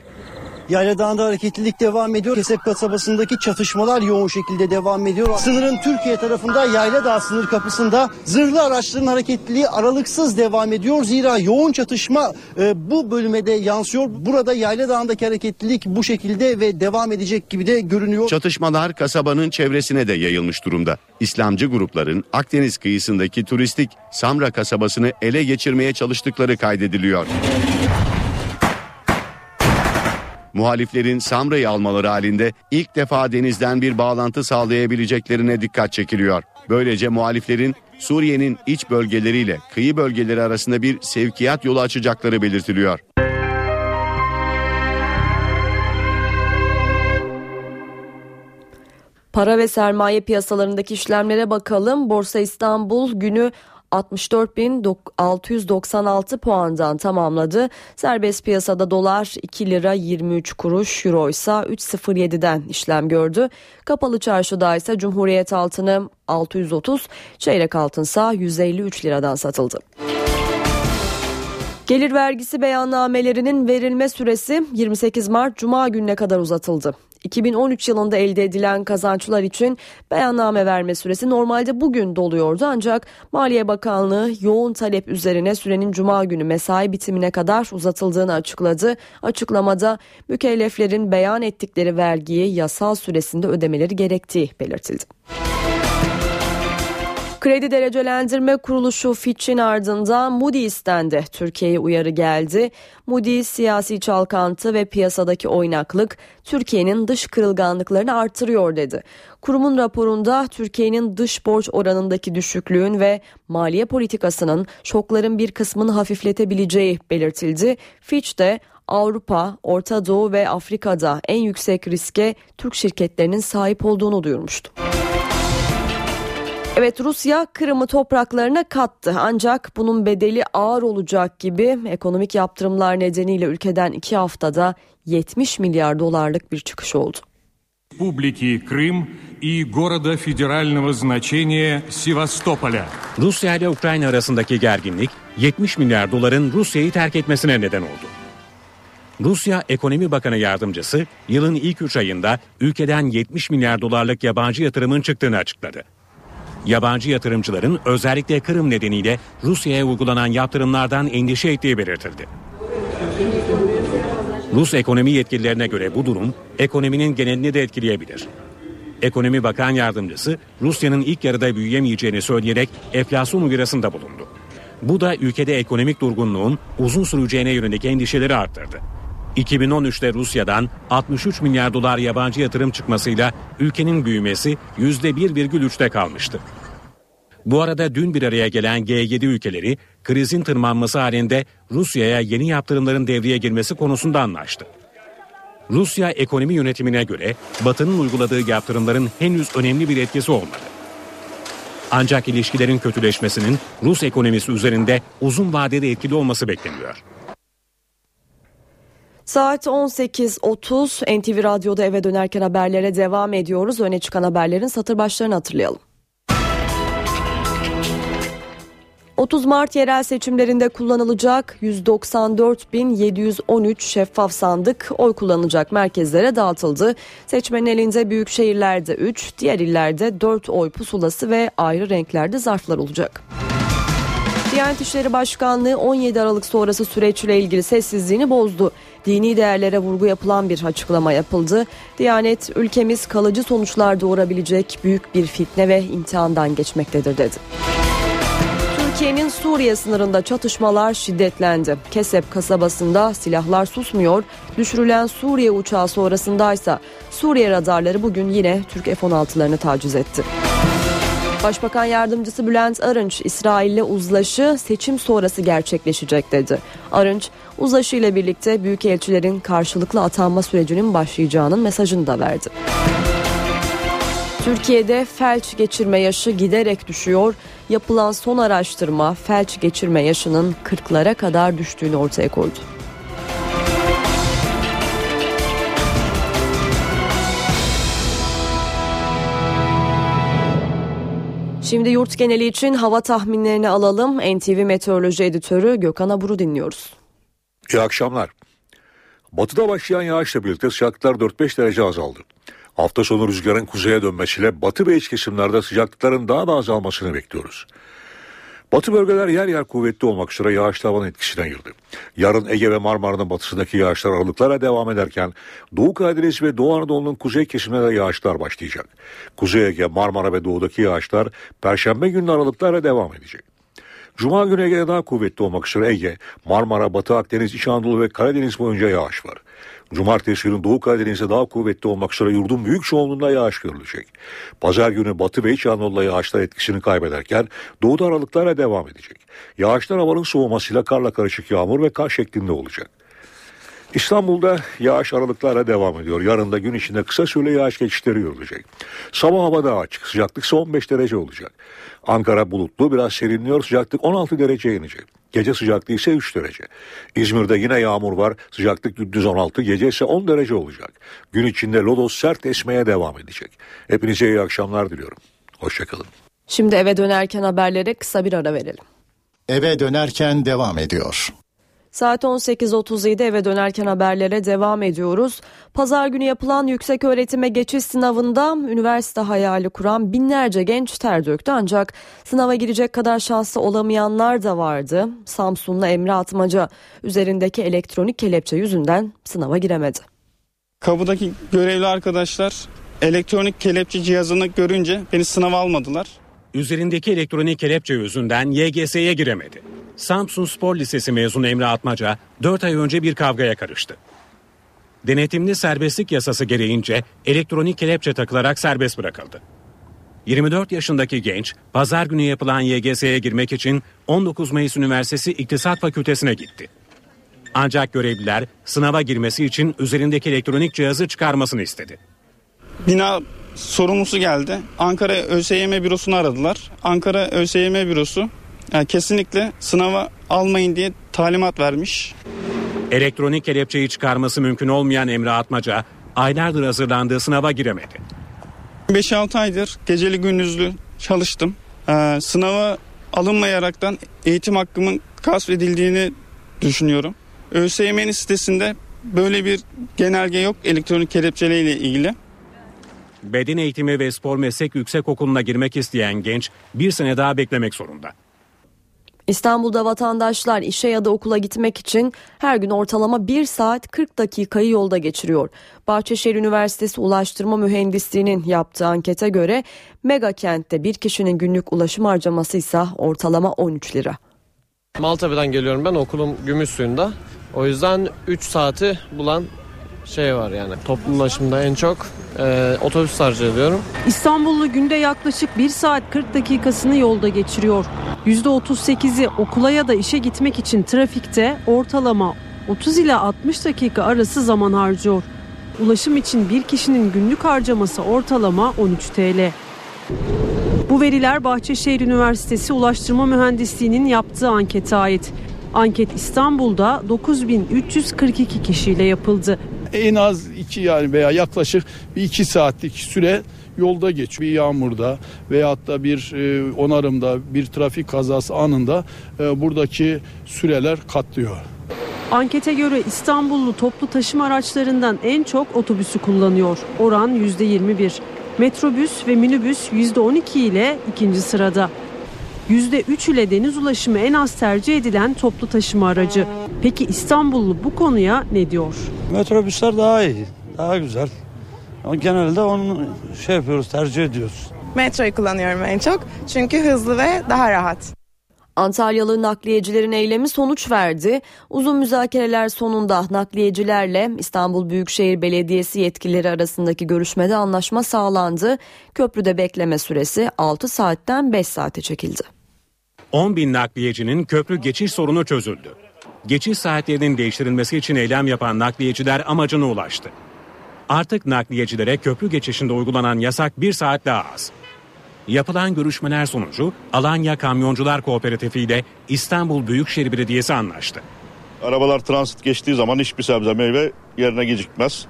S28: Yayla Dağı'nda hareketlilik devam ediyor. Kesep kasabasındaki çatışmalar yoğun şekilde devam ediyor. Sınırın Türkiye tarafında Yayla Dağı sınır kapısında zırhlı araçların hareketliliği aralıksız devam ediyor. Zira yoğun çatışma e, bu bölüme de yansıyor. Burada Yayla Dağı'ndaki hareketlilik bu şekilde ve devam edecek gibi de görünüyor.
S24: Çatışmalar kasabanın çevresine de yayılmış durumda. İslamcı grupların Akdeniz kıyısındaki turistik Samra kasabasını ele geçirmeye çalıştıkları kaydediliyor. Muhaliflerin Samra'yı almaları halinde ilk defa denizden bir bağlantı sağlayabileceklerine dikkat çekiliyor. Böylece muhaliflerin Suriye'nin iç bölgeleriyle kıyı bölgeleri arasında bir sevkiyat yolu açacakları belirtiliyor.
S2: Para ve sermaye piyasalarındaki işlemlere bakalım. Borsa İstanbul günü 64.696 puandan tamamladı. Serbest piyasada dolar 2 lira 23 kuruş, euro ise 3.07'den işlem gördü. Kapalı çarşıda ise Cumhuriyet altını 630, çeyrek altınsa 153 liradan satıldı. Gelir vergisi beyannamelerinin verilme süresi 28 Mart Cuma gününe kadar uzatıldı. 2013 yılında elde edilen kazançlar için beyanname verme süresi normalde bugün doluyordu ancak Maliye Bakanlığı yoğun talep üzerine sürenin cuma günü mesai bitimine kadar uzatıldığını açıkladı. Açıklamada mükelleflerin beyan ettikleri vergiyi yasal süresinde ödemeleri gerektiği belirtildi. Kredi Derecelendirme Kuruluşu Fitch'in ardından Moody's'ten de Türkiye'ye uyarı geldi. Moody's siyasi çalkantı ve piyasadaki oynaklık Türkiye'nin dış kırılganlıklarını artırıyor dedi. Kurumun raporunda Türkiye'nin dış borç oranındaki düşüklüğün ve maliye politikasının şokların bir kısmını hafifletebileceği belirtildi. Fitch de Avrupa, Orta Doğu ve Afrika'da en yüksek riske Türk şirketlerinin sahip olduğunu duyurmuştu. Evet Rusya Kırım'ı topraklarına kattı ancak bunun bedeli ağır olacak gibi ekonomik yaptırımlar nedeniyle ülkeden iki haftada 70 milyar dolarlık bir çıkış oldu.
S29: Республики Крым и города федерального значения Севастополя.
S5: Rusya ile Ukrayna arasındaki gerginlik 70 milyar doların Rusya'yı terk etmesine neden oldu. Rusya Ekonomi Bakanı Yardımcısı yılın ilk 3 ayında ülkeden 70 milyar dolarlık yabancı yatırımın çıktığını açıkladı. Yabancı yatırımcıların özellikle Kırım nedeniyle Rusya'ya uygulanan yaptırımlardan endişe ettiği belirtildi. Rus ekonomi yetkililerine göre bu durum ekonominin genelini de etkileyebilir. Ekonomi Bakan Yardımcısı Rusya'nın ilk yarıda büyüyemeyeceğini söyleyerek enflasyon uyarısında bulundu. Bu da ülkede ekonomik durgunluğun uzun süreceğine yönelik endişeleri arttırdı. 2013'te Rusya'dan 63 milyar dolar yabancı yatırım çıkmasıyla ülkenin büyümesi %1,3'te kalmıştı. Bu arada dün bir araya gelen G7 ülkeleri krizin tırmanması halinde Rusya'ya yeni yaptırımların devreye girmesi konusunda anlaştı. Rusya ekonomi yönetimine göre Batı'nın uyguladığı yaptırımların henüz önemli bir etkisi olmadı. Ancak ilişkilerin kötüleşmesinin Rus ekonomisi üzerinde uzun vadede etkili olması bekleniyor.
S2: Saat 18.30 NTV Radyo'da eve dönerken haberlere devam ediyoruz. Öne çıkan haberlerin satır başlarını hatırlayalım. 30 Mart yerel seçimlerinde kullanılacak 194.713 şeffaf sandık oy kullanılacak merkezlere dağıtıldı. Seçmenin elinde büyük şehirlerde 3, diğer illerde 4 oy pusulası ve ayrı renklerde zarflar olacak. Diyanet İşleri Başkanlığı 17 Aralık sonrası süreçle ilgili sessizliğini bozdu. Dini değerlere vurgu yapılan bir açıklama yapıldı. Diyanet ülkemiz kalıcı sonuçlar doğurabilecek büyük bir fitne ve imtihandan geçmektedir dedi. Türkiye'nin Suriye sınırında çatışmalar şiddetlendi. Kesep kasabasında silahlar susmuyor. Düşürülen Suriye uçağı sonrasındaysa Suriye radarları bugün yine Türk F-16'larını taciz etti. Başbakan Yardımcısı Bülent Arınç, İsrail'le uzlaşı seçim sonrası gerçekleşecek dedi. Arınç, uzlaşı ile birlikte büyükelçilerin karşılıklı atanma sürecinin başlayacağının mesajını da verdi. Türkiye'de felç geçirme yaşı giderek düşüyor. Yapılan son araştırma felç geçirme yaşının 40'lara kadar düştüğünü ortaya koydu. Şimdi yurt geneli için hava tahminlerini alalım. NTV Meteoroloji Editörü Gökhan Abur'u dinliyoruz.
S30: İyi akşamlar. Batıda başlayan yağışla birlikte sıcaklıklar 4-5 derece azaldı. Hafta sonu rüzgarın kuzeye dönmesiyle batı ve iç kesimlerde sıcaklıkların daha da azalmasını bekliyoruz. Batı bölgeler yer yer kuvvetli olmak üzere yağışlı havanın etkisinden girdi. Yarın Ege ve Marmara'nın batısındaki yağışlar aralıklara devam ederken Doğu Karadeniz ve Doğu Anadolu'nun kuzey kesiminde de yağışlar başlayacak. Kuzey Ege, Marmara ve Doğu'daki yağışlar Perşembe günü aralıklarla devam edecek. Cuma günü Ege'de daha kuvvetli olmak üzere Ege, Marmara, Batı Akdeniz, İç Anadolu ve Karadeniz boyunca yağış var. Cumartesi günü Doğu Karadeniz'de daha kuvvetli olmak üzere yurdun büyük çoğunluğunda yağış görülecek. Pazar günü Batı ve İç Anadolu'da yağışlar etkisini kaybederken Doğu'da aralıklarla devam edecek. Yağışlar havanın soğumasıyla karla karışık yağmur ve kar şeklinde olacak. İstanbul'da yağış aralıklarla devam ediyor. Yarın da gün içinde kısa süreli yağış geçişleri görülecek. Sabah hava daha açık. Sıcaklık ise 15 derece olacak. Ankara bulutlu biraz serinliyor. Sıcaklık 16 dereceye inecek. Gece sıcaklığı ise 3 derece. İzmir'de yine yağmur var. Sıcaklık gündüz 16, gece ise 10 derece olacak. Gün içinde lodos sert esmeye devam edecek. Hepinize iyi akşamlar diliyorum. Hoşçakalın.
S2: Şimdi eve dönerken haberlere kısa bir ara verelim.
S11: Eve dönerken devam ediyor.
S2: Saat 18.37'de eve dönerken haberlere devam ediyoruz. Pazar günü yapılan yüksek öğretime geçiş sınavında üniversite hayali kuran binlerce genç ter döktü ancak sınava girecek kadar şanslı olamayanlar da vardı. Samsunlu Emre Atmaca üzerindeki elektronik kelepçe yüzünden sınava giremedi.
S31: Kapıdaki görevli arkadaşlar elektronik kelepçe cihazını görünce beni sınava almadılar.
S5: Üzerindeki elektronik kelepçe yüzünden YGS'ye giremedi. Samsun Spor Lisesi mezunu Emre Atmaca 4 ay önce bir kavgaya karıştı. Denetimli serbestlik yasası gereğince elektronik kelepçe takılarak serbest bırakıldı. 24 yaşındaki genç pazar günü yapılan YGS'ye girmek için 19 Mayıs Üniversitesi İktisat Fakültesine gitti. Ancak görevliler sınava girmesi için üzerindeki elektronik cihazı çıkarmasını istedi.
S31: Bina sorumlusu geldi. Ankara ÖSYM bürosunu aradılar. Ankara ÖSYM bürosu yani kesinlikle sınava almayın diye talimat vermiş.
S5: Elektronik kelepçeyi çıkarması mümkün olmayan Emre Atmaca aylardır hazırlandığı sınava giremedi.
S31: 5-6 aydır geceli gündüzlü çalıştım. Ee, sınava alınmayaraktan eğitim hakkımın gasp edildiğini düşünüyorum. ÖSYM'nin sitesinde böyle bir genelge yok elektronik kelepçeyle ilgili.
S5: Beden eğitimi ve spor meslek yüksekokulu'na girmek isteyen genç bir sene daha beklemek zorunda.
S2: İstanbul'da vatandaşlar işe ya da okula gitmek için her gün ortalama 1 saat 40 dakikayı yolda geçiriyor. Bahçeşehir Üniversitesi Ulaştırma Mühendisliği'nin yaptığı ankete göre mega kentte bir kişinin günlük ulaşım harcaması ise ortalama 13 lira.
S32: Maltepe'den geliyorum ben okulum Gümüşsuyu'nda. O yüzden 3 saati bulan şey var yani. Toplu ulaşımda en çok e, otobüs tercih ediyorum.
S33: İstanbullu günde yaklaşık 1 saat 40 dakikasını yolda geçiriyor. %38'i okula ya da işe gitmek için trafikte ortalama 30 ila 60 dakika arası zaman harcıyor. Ulaşım için bir kişinin günlük harcaması ortalama 13 TL. Bu veriler Bahçeşehir Üniversitesi Ulaştırma Mühendisliği'nin yaptığı ankete ait. Anket İstanbul'da 9342 kişiyle yapıldı.
S34: En az iki yani veya yaklaşık bir iki saatlik süre yolda geçiyor. Bir yağmurda veyahut da bir e, onarımda bir trafik kazası anında e, buradaki süreler katlıyor.
S33: Ankete göre İstanbullu toplu taşıma araçlarından en çok otobüsü kullanıyor. Oran %21. Metrobüs ve minibüs %12 ile ikinci sırada. %3 ile deniz ulaşımı en az tercih edilen toplu taşıma aracı. Peki İstanbullu bu konuya ne diyor?
S35: Metrobüsler daha iyi, daha güzel. Ama genelde onu şey yapıyoruz, tercih ediyoruz.
S36: Metroyu kullanıyorum en çok çünkü hızlı ve daha rahat.
S2: Antalyalı nakliyecilerin eylemi sonuç verdi. Uzun müzakereler sonunda nakliyecilerle İstanbul Büyükşehir Belediyesi yetkilileri arasındaki görüşmede anlaşma sağlandı. Köprüde bekleme süresi 6 saatten 5 saate çekildi.
S5: 10 bin nakliyecinin köprü geçiş sorunu çözüldü. Geçiş saatlerinin değiştirilmesi için eylem yapan nakliyeciler amacına ulaştı. Artık nakliyecilere köprü geçişinde uygulanan yasak bir saat daha az. Yapılan görüşmeler sonucu Alanya Kamyoncular Kooperatifi ile İstanbul Büyükşehir Belediyesi anlaştı.
S37: Arabalar transit geçtiği zaman hiçbir sebze meyve yerine gecikmez.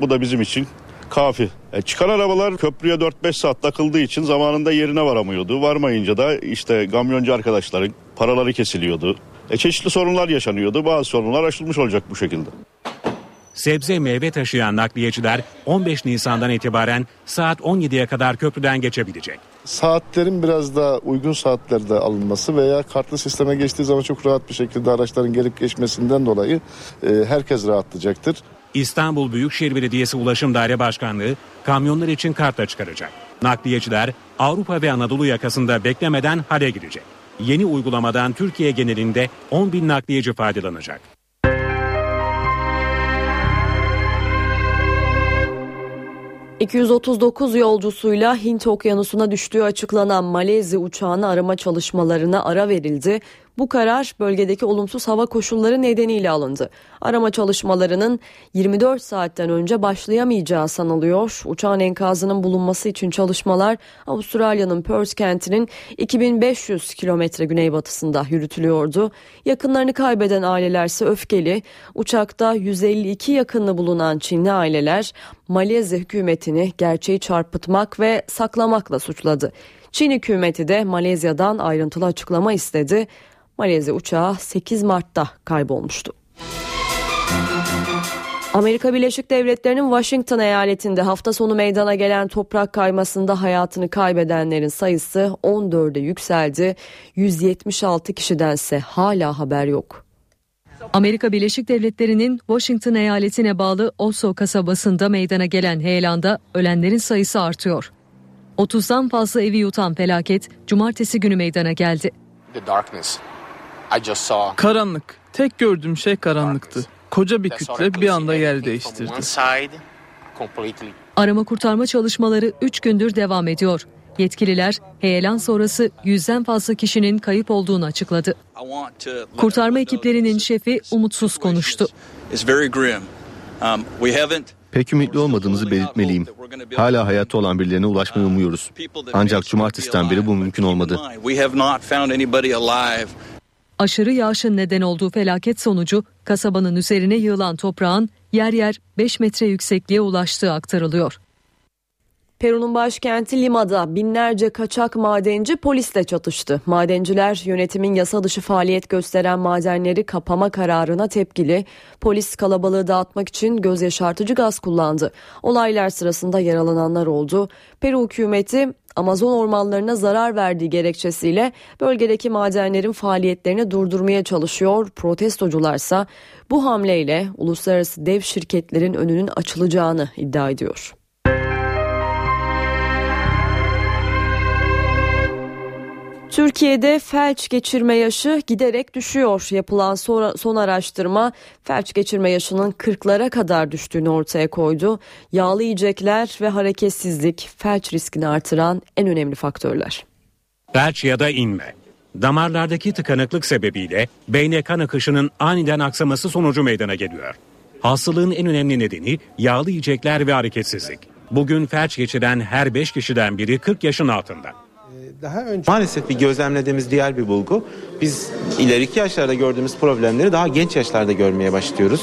S37: Bu da bizim için kafi. E, çıkan arabalar köprüye 4-5 saat takıldığı için zamanında yerine varamıyordu. Varmayınca da işte kamyoncu arkadaşların paraları kesiliyordu. E, çeşitli sorunlar yaşanıyordu. Bazı sorunlar aşılmış olacak bu şekilde.
S5: Sebze meyve taşıyan nakliyeciler 15 Nisan'dan itibaren saat 17'ye kadar köprüden geçebilecek.
S38: Saatlerin biraz daha uygun saatlerde alınması veya kartlı sisteme geçtiği zaman çok rahat bir şekilde araçların gelip geçmesinden dolayı e, herkes rahatlayacaktır.
S5: İstanbul Büyükşehir Belediyesi Ulaşım Daire Başkanlığı kamyonlar için kartla çıkaracak. Nakliyeciler Avrupa ve Anadolu yakasında beklemeden hale girecek. Yeni uygulamadan Türkiye genelinde 10 bin nakliyeci faydalanacak.
S2: ...239 yolcusuyla Hint okyanusuna düştüğü açıklanan Malezya uçağını arama çalışmalarına ara verildi. Bu karar bölgedeki olumsuz hava koşulları nedeniyle alındı. Arama çalışmalarının 24 saatten önce başlayamayacağı sanılıyor. Uçağın enkazının bulunması için çalışmalar Avustralya'nın Perth kentinin 2500 kilometre güneybatısında yürütülüyordu. Yakınlarını kaybeden ailelerse öfkeli. Uçakta 152 yakınlı bulunan Çinli aileler Malezya hükümetini gerçeği çarpıtmak ve saklamakla suçladı. Çin hükümeti de Malezya'dan ayrıntılı açıklama istedi. Malezya uçağı 8 Mart'ta kaybolmuştu. Amerika Birleşik Devletleri'nin Washington eyaletinde hafta sonu meydana gelen toprak kaymasında hayatını kaybedenlerin sayısı 14'e yükseldi. 176 kişidense hala haber yok.
S39: Amerika Birleşik Devletleri'nin Washington eyaletine bağlı Oso kasabasında meydana gelen heyelanda ölenlerin sayısı artıyor. 30'dan fazla evi yutan felaket cumartesi günü meydana geldi.
S40: Karanlık. Tek gördüğüm şey karanlıktı. Koca bir kütle bir anda yer değiştirdi.
S39: Arama kurtarma çalışmaları 3 gündür devam ediyor. Yetkililer heyelan sonrası yüzden fazla kişinin kayıp olduğunu açıkladı. Kurtarma ekiplerinin şefi umutsuz konuştu.
S41: Pek ümitli olmadığımızı belirtmeliyim. Hala hayatta olan birilerine ulaşmayı umuyoruz. Ancak cumartesiden beri bu mümkün olmadı.
S39: Aşırı yağışın neden olduğu felaket sonucu kasabanın üzerine yığılan toprağın yer yer 5 metre yüksekliğe ulaştığı aktarılıyor.
S2: Peru'nun başkenti Lima'da binlerce kaçak madenci polisle çatıştı. Madenciler yönetimin yasa dışı faaliyet gösteren madenleri kapama kararına tepkili. Polis kalabalığı dağıtmak için göz yaşartıcı gaz kullandı. Olaylar sırasında yaralananlar oldu. Peru hükümeti Amazon ormanlarına zarar verdiği gerekçesiyle bölgedeki madenlerin faaliyetlerini durdurmaya çalışıyor. Protestocularsa bu hamleyle uluslararası dev şirketlerin önünün açılacağını iddia ediyor. Türkiye'de felç geçirme yaşı giderek düşüyor. Yapılan son araştırma felç geçirme yaşının 40'lara kadar düştüğünü ortaya koydu. Yağlı yiyecekler ve hareketsizlik felç riskini artıran en önemli faktörler.
S5: Felç ya da inme. Damarlardaki tıkanıklık sebebiyle beyne kan akışının aniden aksaması sonucu meydana geliyor. Hastalığın en önemli nedeni yağlı yiyecekler ve hareketsizlik. Bugün felç geçiren her 5 kişiden biri 40 yaşın altında.
S42: Daha önce maalesef bir gözlemlediğimiz diğer bir bulgu. Biz ileriki yaşlarda gördüğümüz problemleri daha genç yaşlarda görmeye başlıyoruz.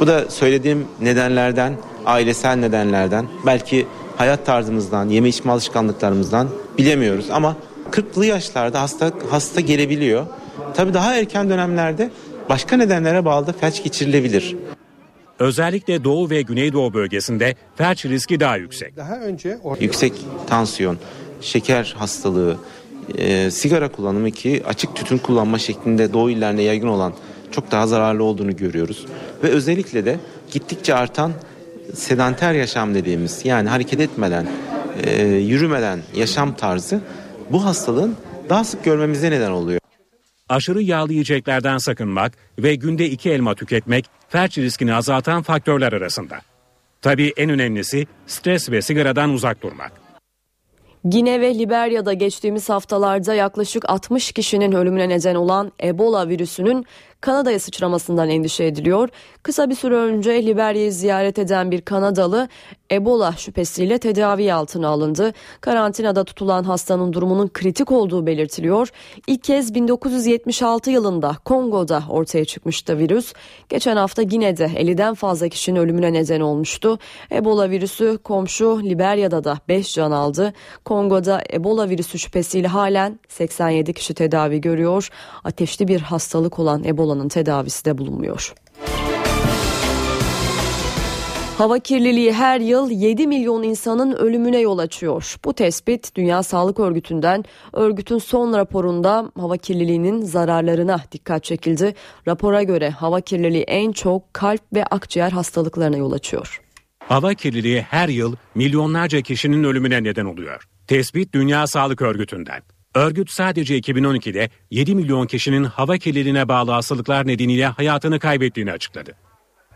S42: Bu da söylediğim nedenlerden, ailesel nedenlerden, belki hayat tarzımızdan, yeme içme alışkanlıklarımızdan bilemiyoruz ama 40'lı yaşlarda hasta hasta gelebiliyor. Tabii daha erken dönemlerde başka nedenlere bağlı da felç geçirilebilir.
S5: Özellikle Doğu ve Güneydoğu bölgesinde felç riski daha yüksek.
S42: Daha önce yüksek tansiyon, şeker hastalığı, e, sigara kullanımı ki açık tütün kullanma şeklinde doğu illerinde yaygın olan çok daha zararlı olduğunu görüyoruz. Ve özellikle de gittikçe artan sedanter yaşam dediğimiz yani hareket etmeden, e, yürümeden yaşam tarzı bu hastalığın daha sık görmemize neden oluyor.
S5: aşırı yağlı yiyeceklerden sakınmak ve günde iki elma tüketmek felç riskini azaltan faktörler arasında. Tabii en önemlisi stres ve sigaradan uzak durmak.
S2: Gine ve Liberya'da geçtiğimiz haftalarda yaklaşık 60 kişinin ölümüne neden olan Ebola virüsünün Kanada'ya sıçramasından endişe ediliyor. Kısa bir süre önce Liberya'yı ziyaret eden bir Kanadalı Ebola şüphesiyle tedavi altına alındı. Karantinada tutulan hastanın durumunun kritik olduğu belirtiliyor. İlk kez 1976 yılında Kongo'da ortaya çıkmıştı virüs. Geçen hafta Gine'de 50'den fazla kişinin ölümüne neden olmuştu. Ebola virüsü komşu Liberya'da da 5 can aldı. Kongo'da Ebola virüsü şüphesiyle halen 87 kişi tedavi görüyor. Ateşli bir hastalık olan Ebola'nın tedavisi de bulunmuyor. Hava kirliliği her yıl 7 milyon insanın ölümüne yol açıyor. Bu tespit Dünya Sağlık Örgütü'nden örgütün son raporunda hava kirliliğinin zararlarına dikkat çekildi. Rapora göre hava kirliliği en çok kalp ve akciğer hastalıklarına yol açıyor.
S5: Hava kirliliği her yıl milyonlarca kişinin ölümüne neden oluyor. Tespit Dünya Sağlık Örgütü'nden. Örgüt sadece 2012'de 7 milyon kişinin hava kirliliğine bağlı hastalıklar nedeniyle hayatını kaybettiğini açıkladı.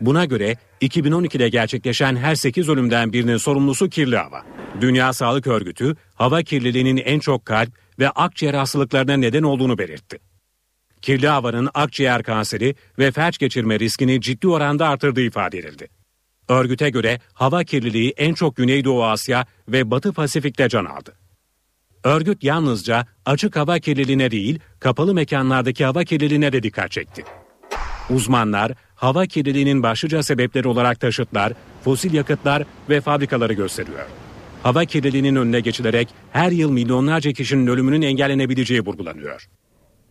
S5: Buna göre 2012'de gerçekleşen her 8 ölümden birinin sorumlusu kirli hava. Dünya Sağlık Örgütü hava kirliliğinin en çok kalp ve akciğer hastalıklarına neden olduğunu belirtti. Kirli havanın akciğer kanseri ve felç geçirme riskini ciddi oranda artırdığı ifade edildi. Örgüte göre hava kirliliği en çok Güneydoğu Asya ve Batı Pasifik'te can aldı. Örgüt yalnızca açık hava kirliliğine değil, kapalı mekanlardaki hava kirliliğine de dikkat çekti. Uzmanlar hava kirliliğinin başlıca sebepleri olarak taşıtlar, fosil yakıtlar ve fabrikaları gösteriyor. Hava kirliliğinin önüne geçilerek her yıl milyonlarca kişinin ölümünün engellenebileceği vurgulanıyor.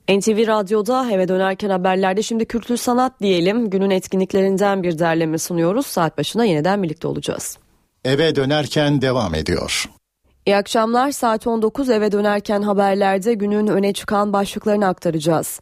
S2: NTV Radyo'da eve dönerken haberlerde şimdi kültür sanat diyelim. Günün etkinliklerinden bir derleme sunuyoruz. Saat başına yeniden birlikte olacağız.
S11: Eve dönerken devam ediyor.
S2: İyi akşamlar. Saat 19 eve dönerken haberlerde günün öne çıkan başlıklarını aktaracağız.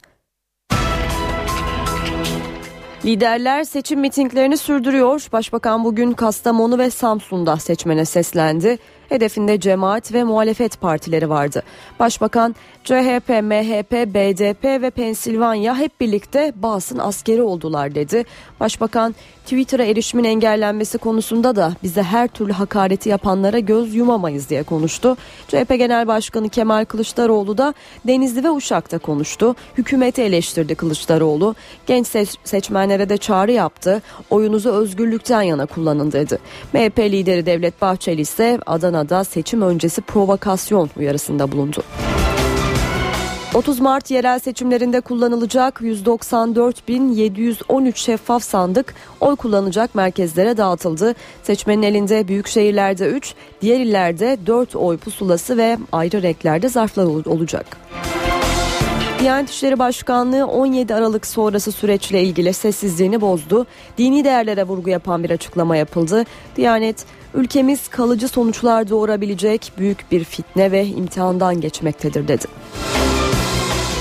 S2: Liderler seçim mitinglerini sürdürüyor. Başbakan bugün Kastamonu ve Samsun'da seçmene seslendi. Hedefinde cemaat ve muhalefet partileri vardı. Başbakan CHP, MHP, BDP ve Pensilvanya hep birlikte basın askeri oldular dedi. Başbakan Twitter'a erişimin engellenmesi konusunda da bize her türlü hakareti yapanlara göz yumamayız diye konuştu. CHP Genel Başkanı Kemal Kılıçdaroğlu da Denizli ve Uşak'ta konuştu. Hükümeti eleştirdi Kılıçdaroğlu. Genç seçmenlere de çağrı yaptı. Oyunuzu özgürlükten yana kullanın dedi. MHP lideri Devlet Bahçeli ise Adana'da seçim öncesi provokasyon uyarısında bulundu. 30 Mart yerel seçimlerinde kullanılacak 194.713 şeffaf sandık oy kullanacak merkezlere dağıtıldı. Seçmenin elinde büyük şehirlerde 3, diğer illerde 4 oy pusulası ve ayrı renklerde zarflar olacak. Diyanet İşleri Başkanlığı 17 Aralık sonrası süreçle ilgili sessizliğini bozdu. Dini değerlere vurgu yapan bir açıklama yapıldı. Diyanet, ülkemiz kalıcı sonuçlar doğurabilecek büyük bir fitne ve imtihandan geçmektedir dedi.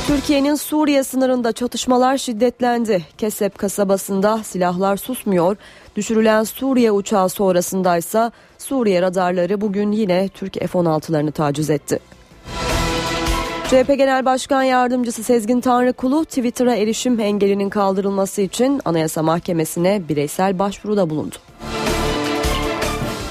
S2: Türkiye'nin Suriye sınırında çatışmalar şiddetlendi. Kesep kasabasında silahlar susmuyor. Düşürülen Suriye uçağı sonrasındaysa Suriye radarları bugün yine Türk F-16'larını taciz etti. CHP Genel Başkan Yardımcısı Sezgin Tanrıkulu Twitter'a erişim engelinin kaldırılması için Anayasa Mahkemesi'ne bireysel başvuruda bulundu.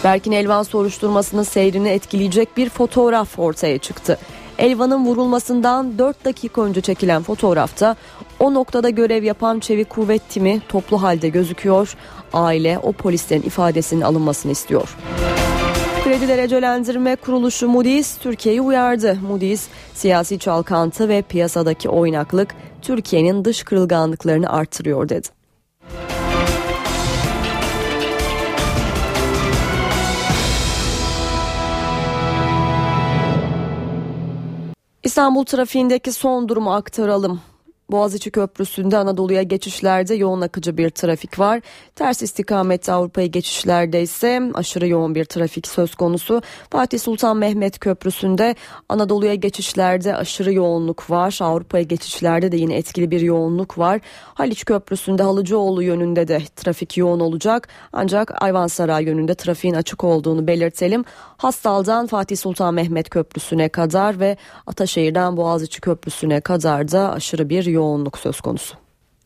S2: Berkin Elvan soruşturmasının seyrini etkileyecek bir fotoğraf ortaya çıktı. Elvan'ın vurulmasından 4 dakika önce çekilen fotoğrafta o noktada görev yapan çevik kuvvet timi toplu halde gözüküyor. Aile o polislerin ifadesinin alınmasını istiyor. Kredi derecelendirme kuruluşu Moody's Türkiye'yi uyardı. Moody's siyasi çalkantı ve piyasadaki oynaklık Türkiye'nin dış kırılganlıklarını artırıyor dedi. İstanbul trafiğindeki son durumu aktaralım. Boğaziçi Köprüsü'nde Anadolu'ya geçişlerde yoğun akıcı bir trafik var. Ters istikamette Avrupa'ya geçişlerde ise aşırı yoğun bir trafik söz konusu. Fatih Sultan Mehmet Köprüsü'nde Anadolu'ya geçişlerde aşırı yoğunluk var. Avrupa'ya geçişlerde de yine etkili bir yoğunluk var. Haliç Köprüsü'nde Halıcıoğlu yönünde de trafik yoğun olacak. Ancak Ayvansaray yönünde trafiğin açık olduğunu belirtelim. Hastal'dan Fatih Sultan Mehmet Köprüsü'ne kadar ve Ataşehir'den Boğaziçi Köprüsü'ne kadar da aşırı bir yoğunluk söz konusu.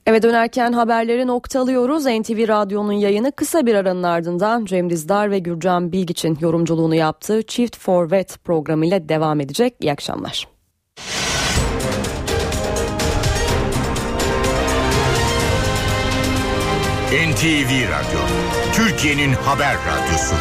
S2: Eve dönerken haberleri noktalıyoruz. NTV Radyo'nun yayını kısa bir aranın ardından Cem Dizdar ve Gürcan Bilgiç'in yorumculuğunu yaptığı Çift Forvet programıyla devam edecek. İyi akşamlar.
S43: NTV Radyo, Türkiye'nin haber radyosu.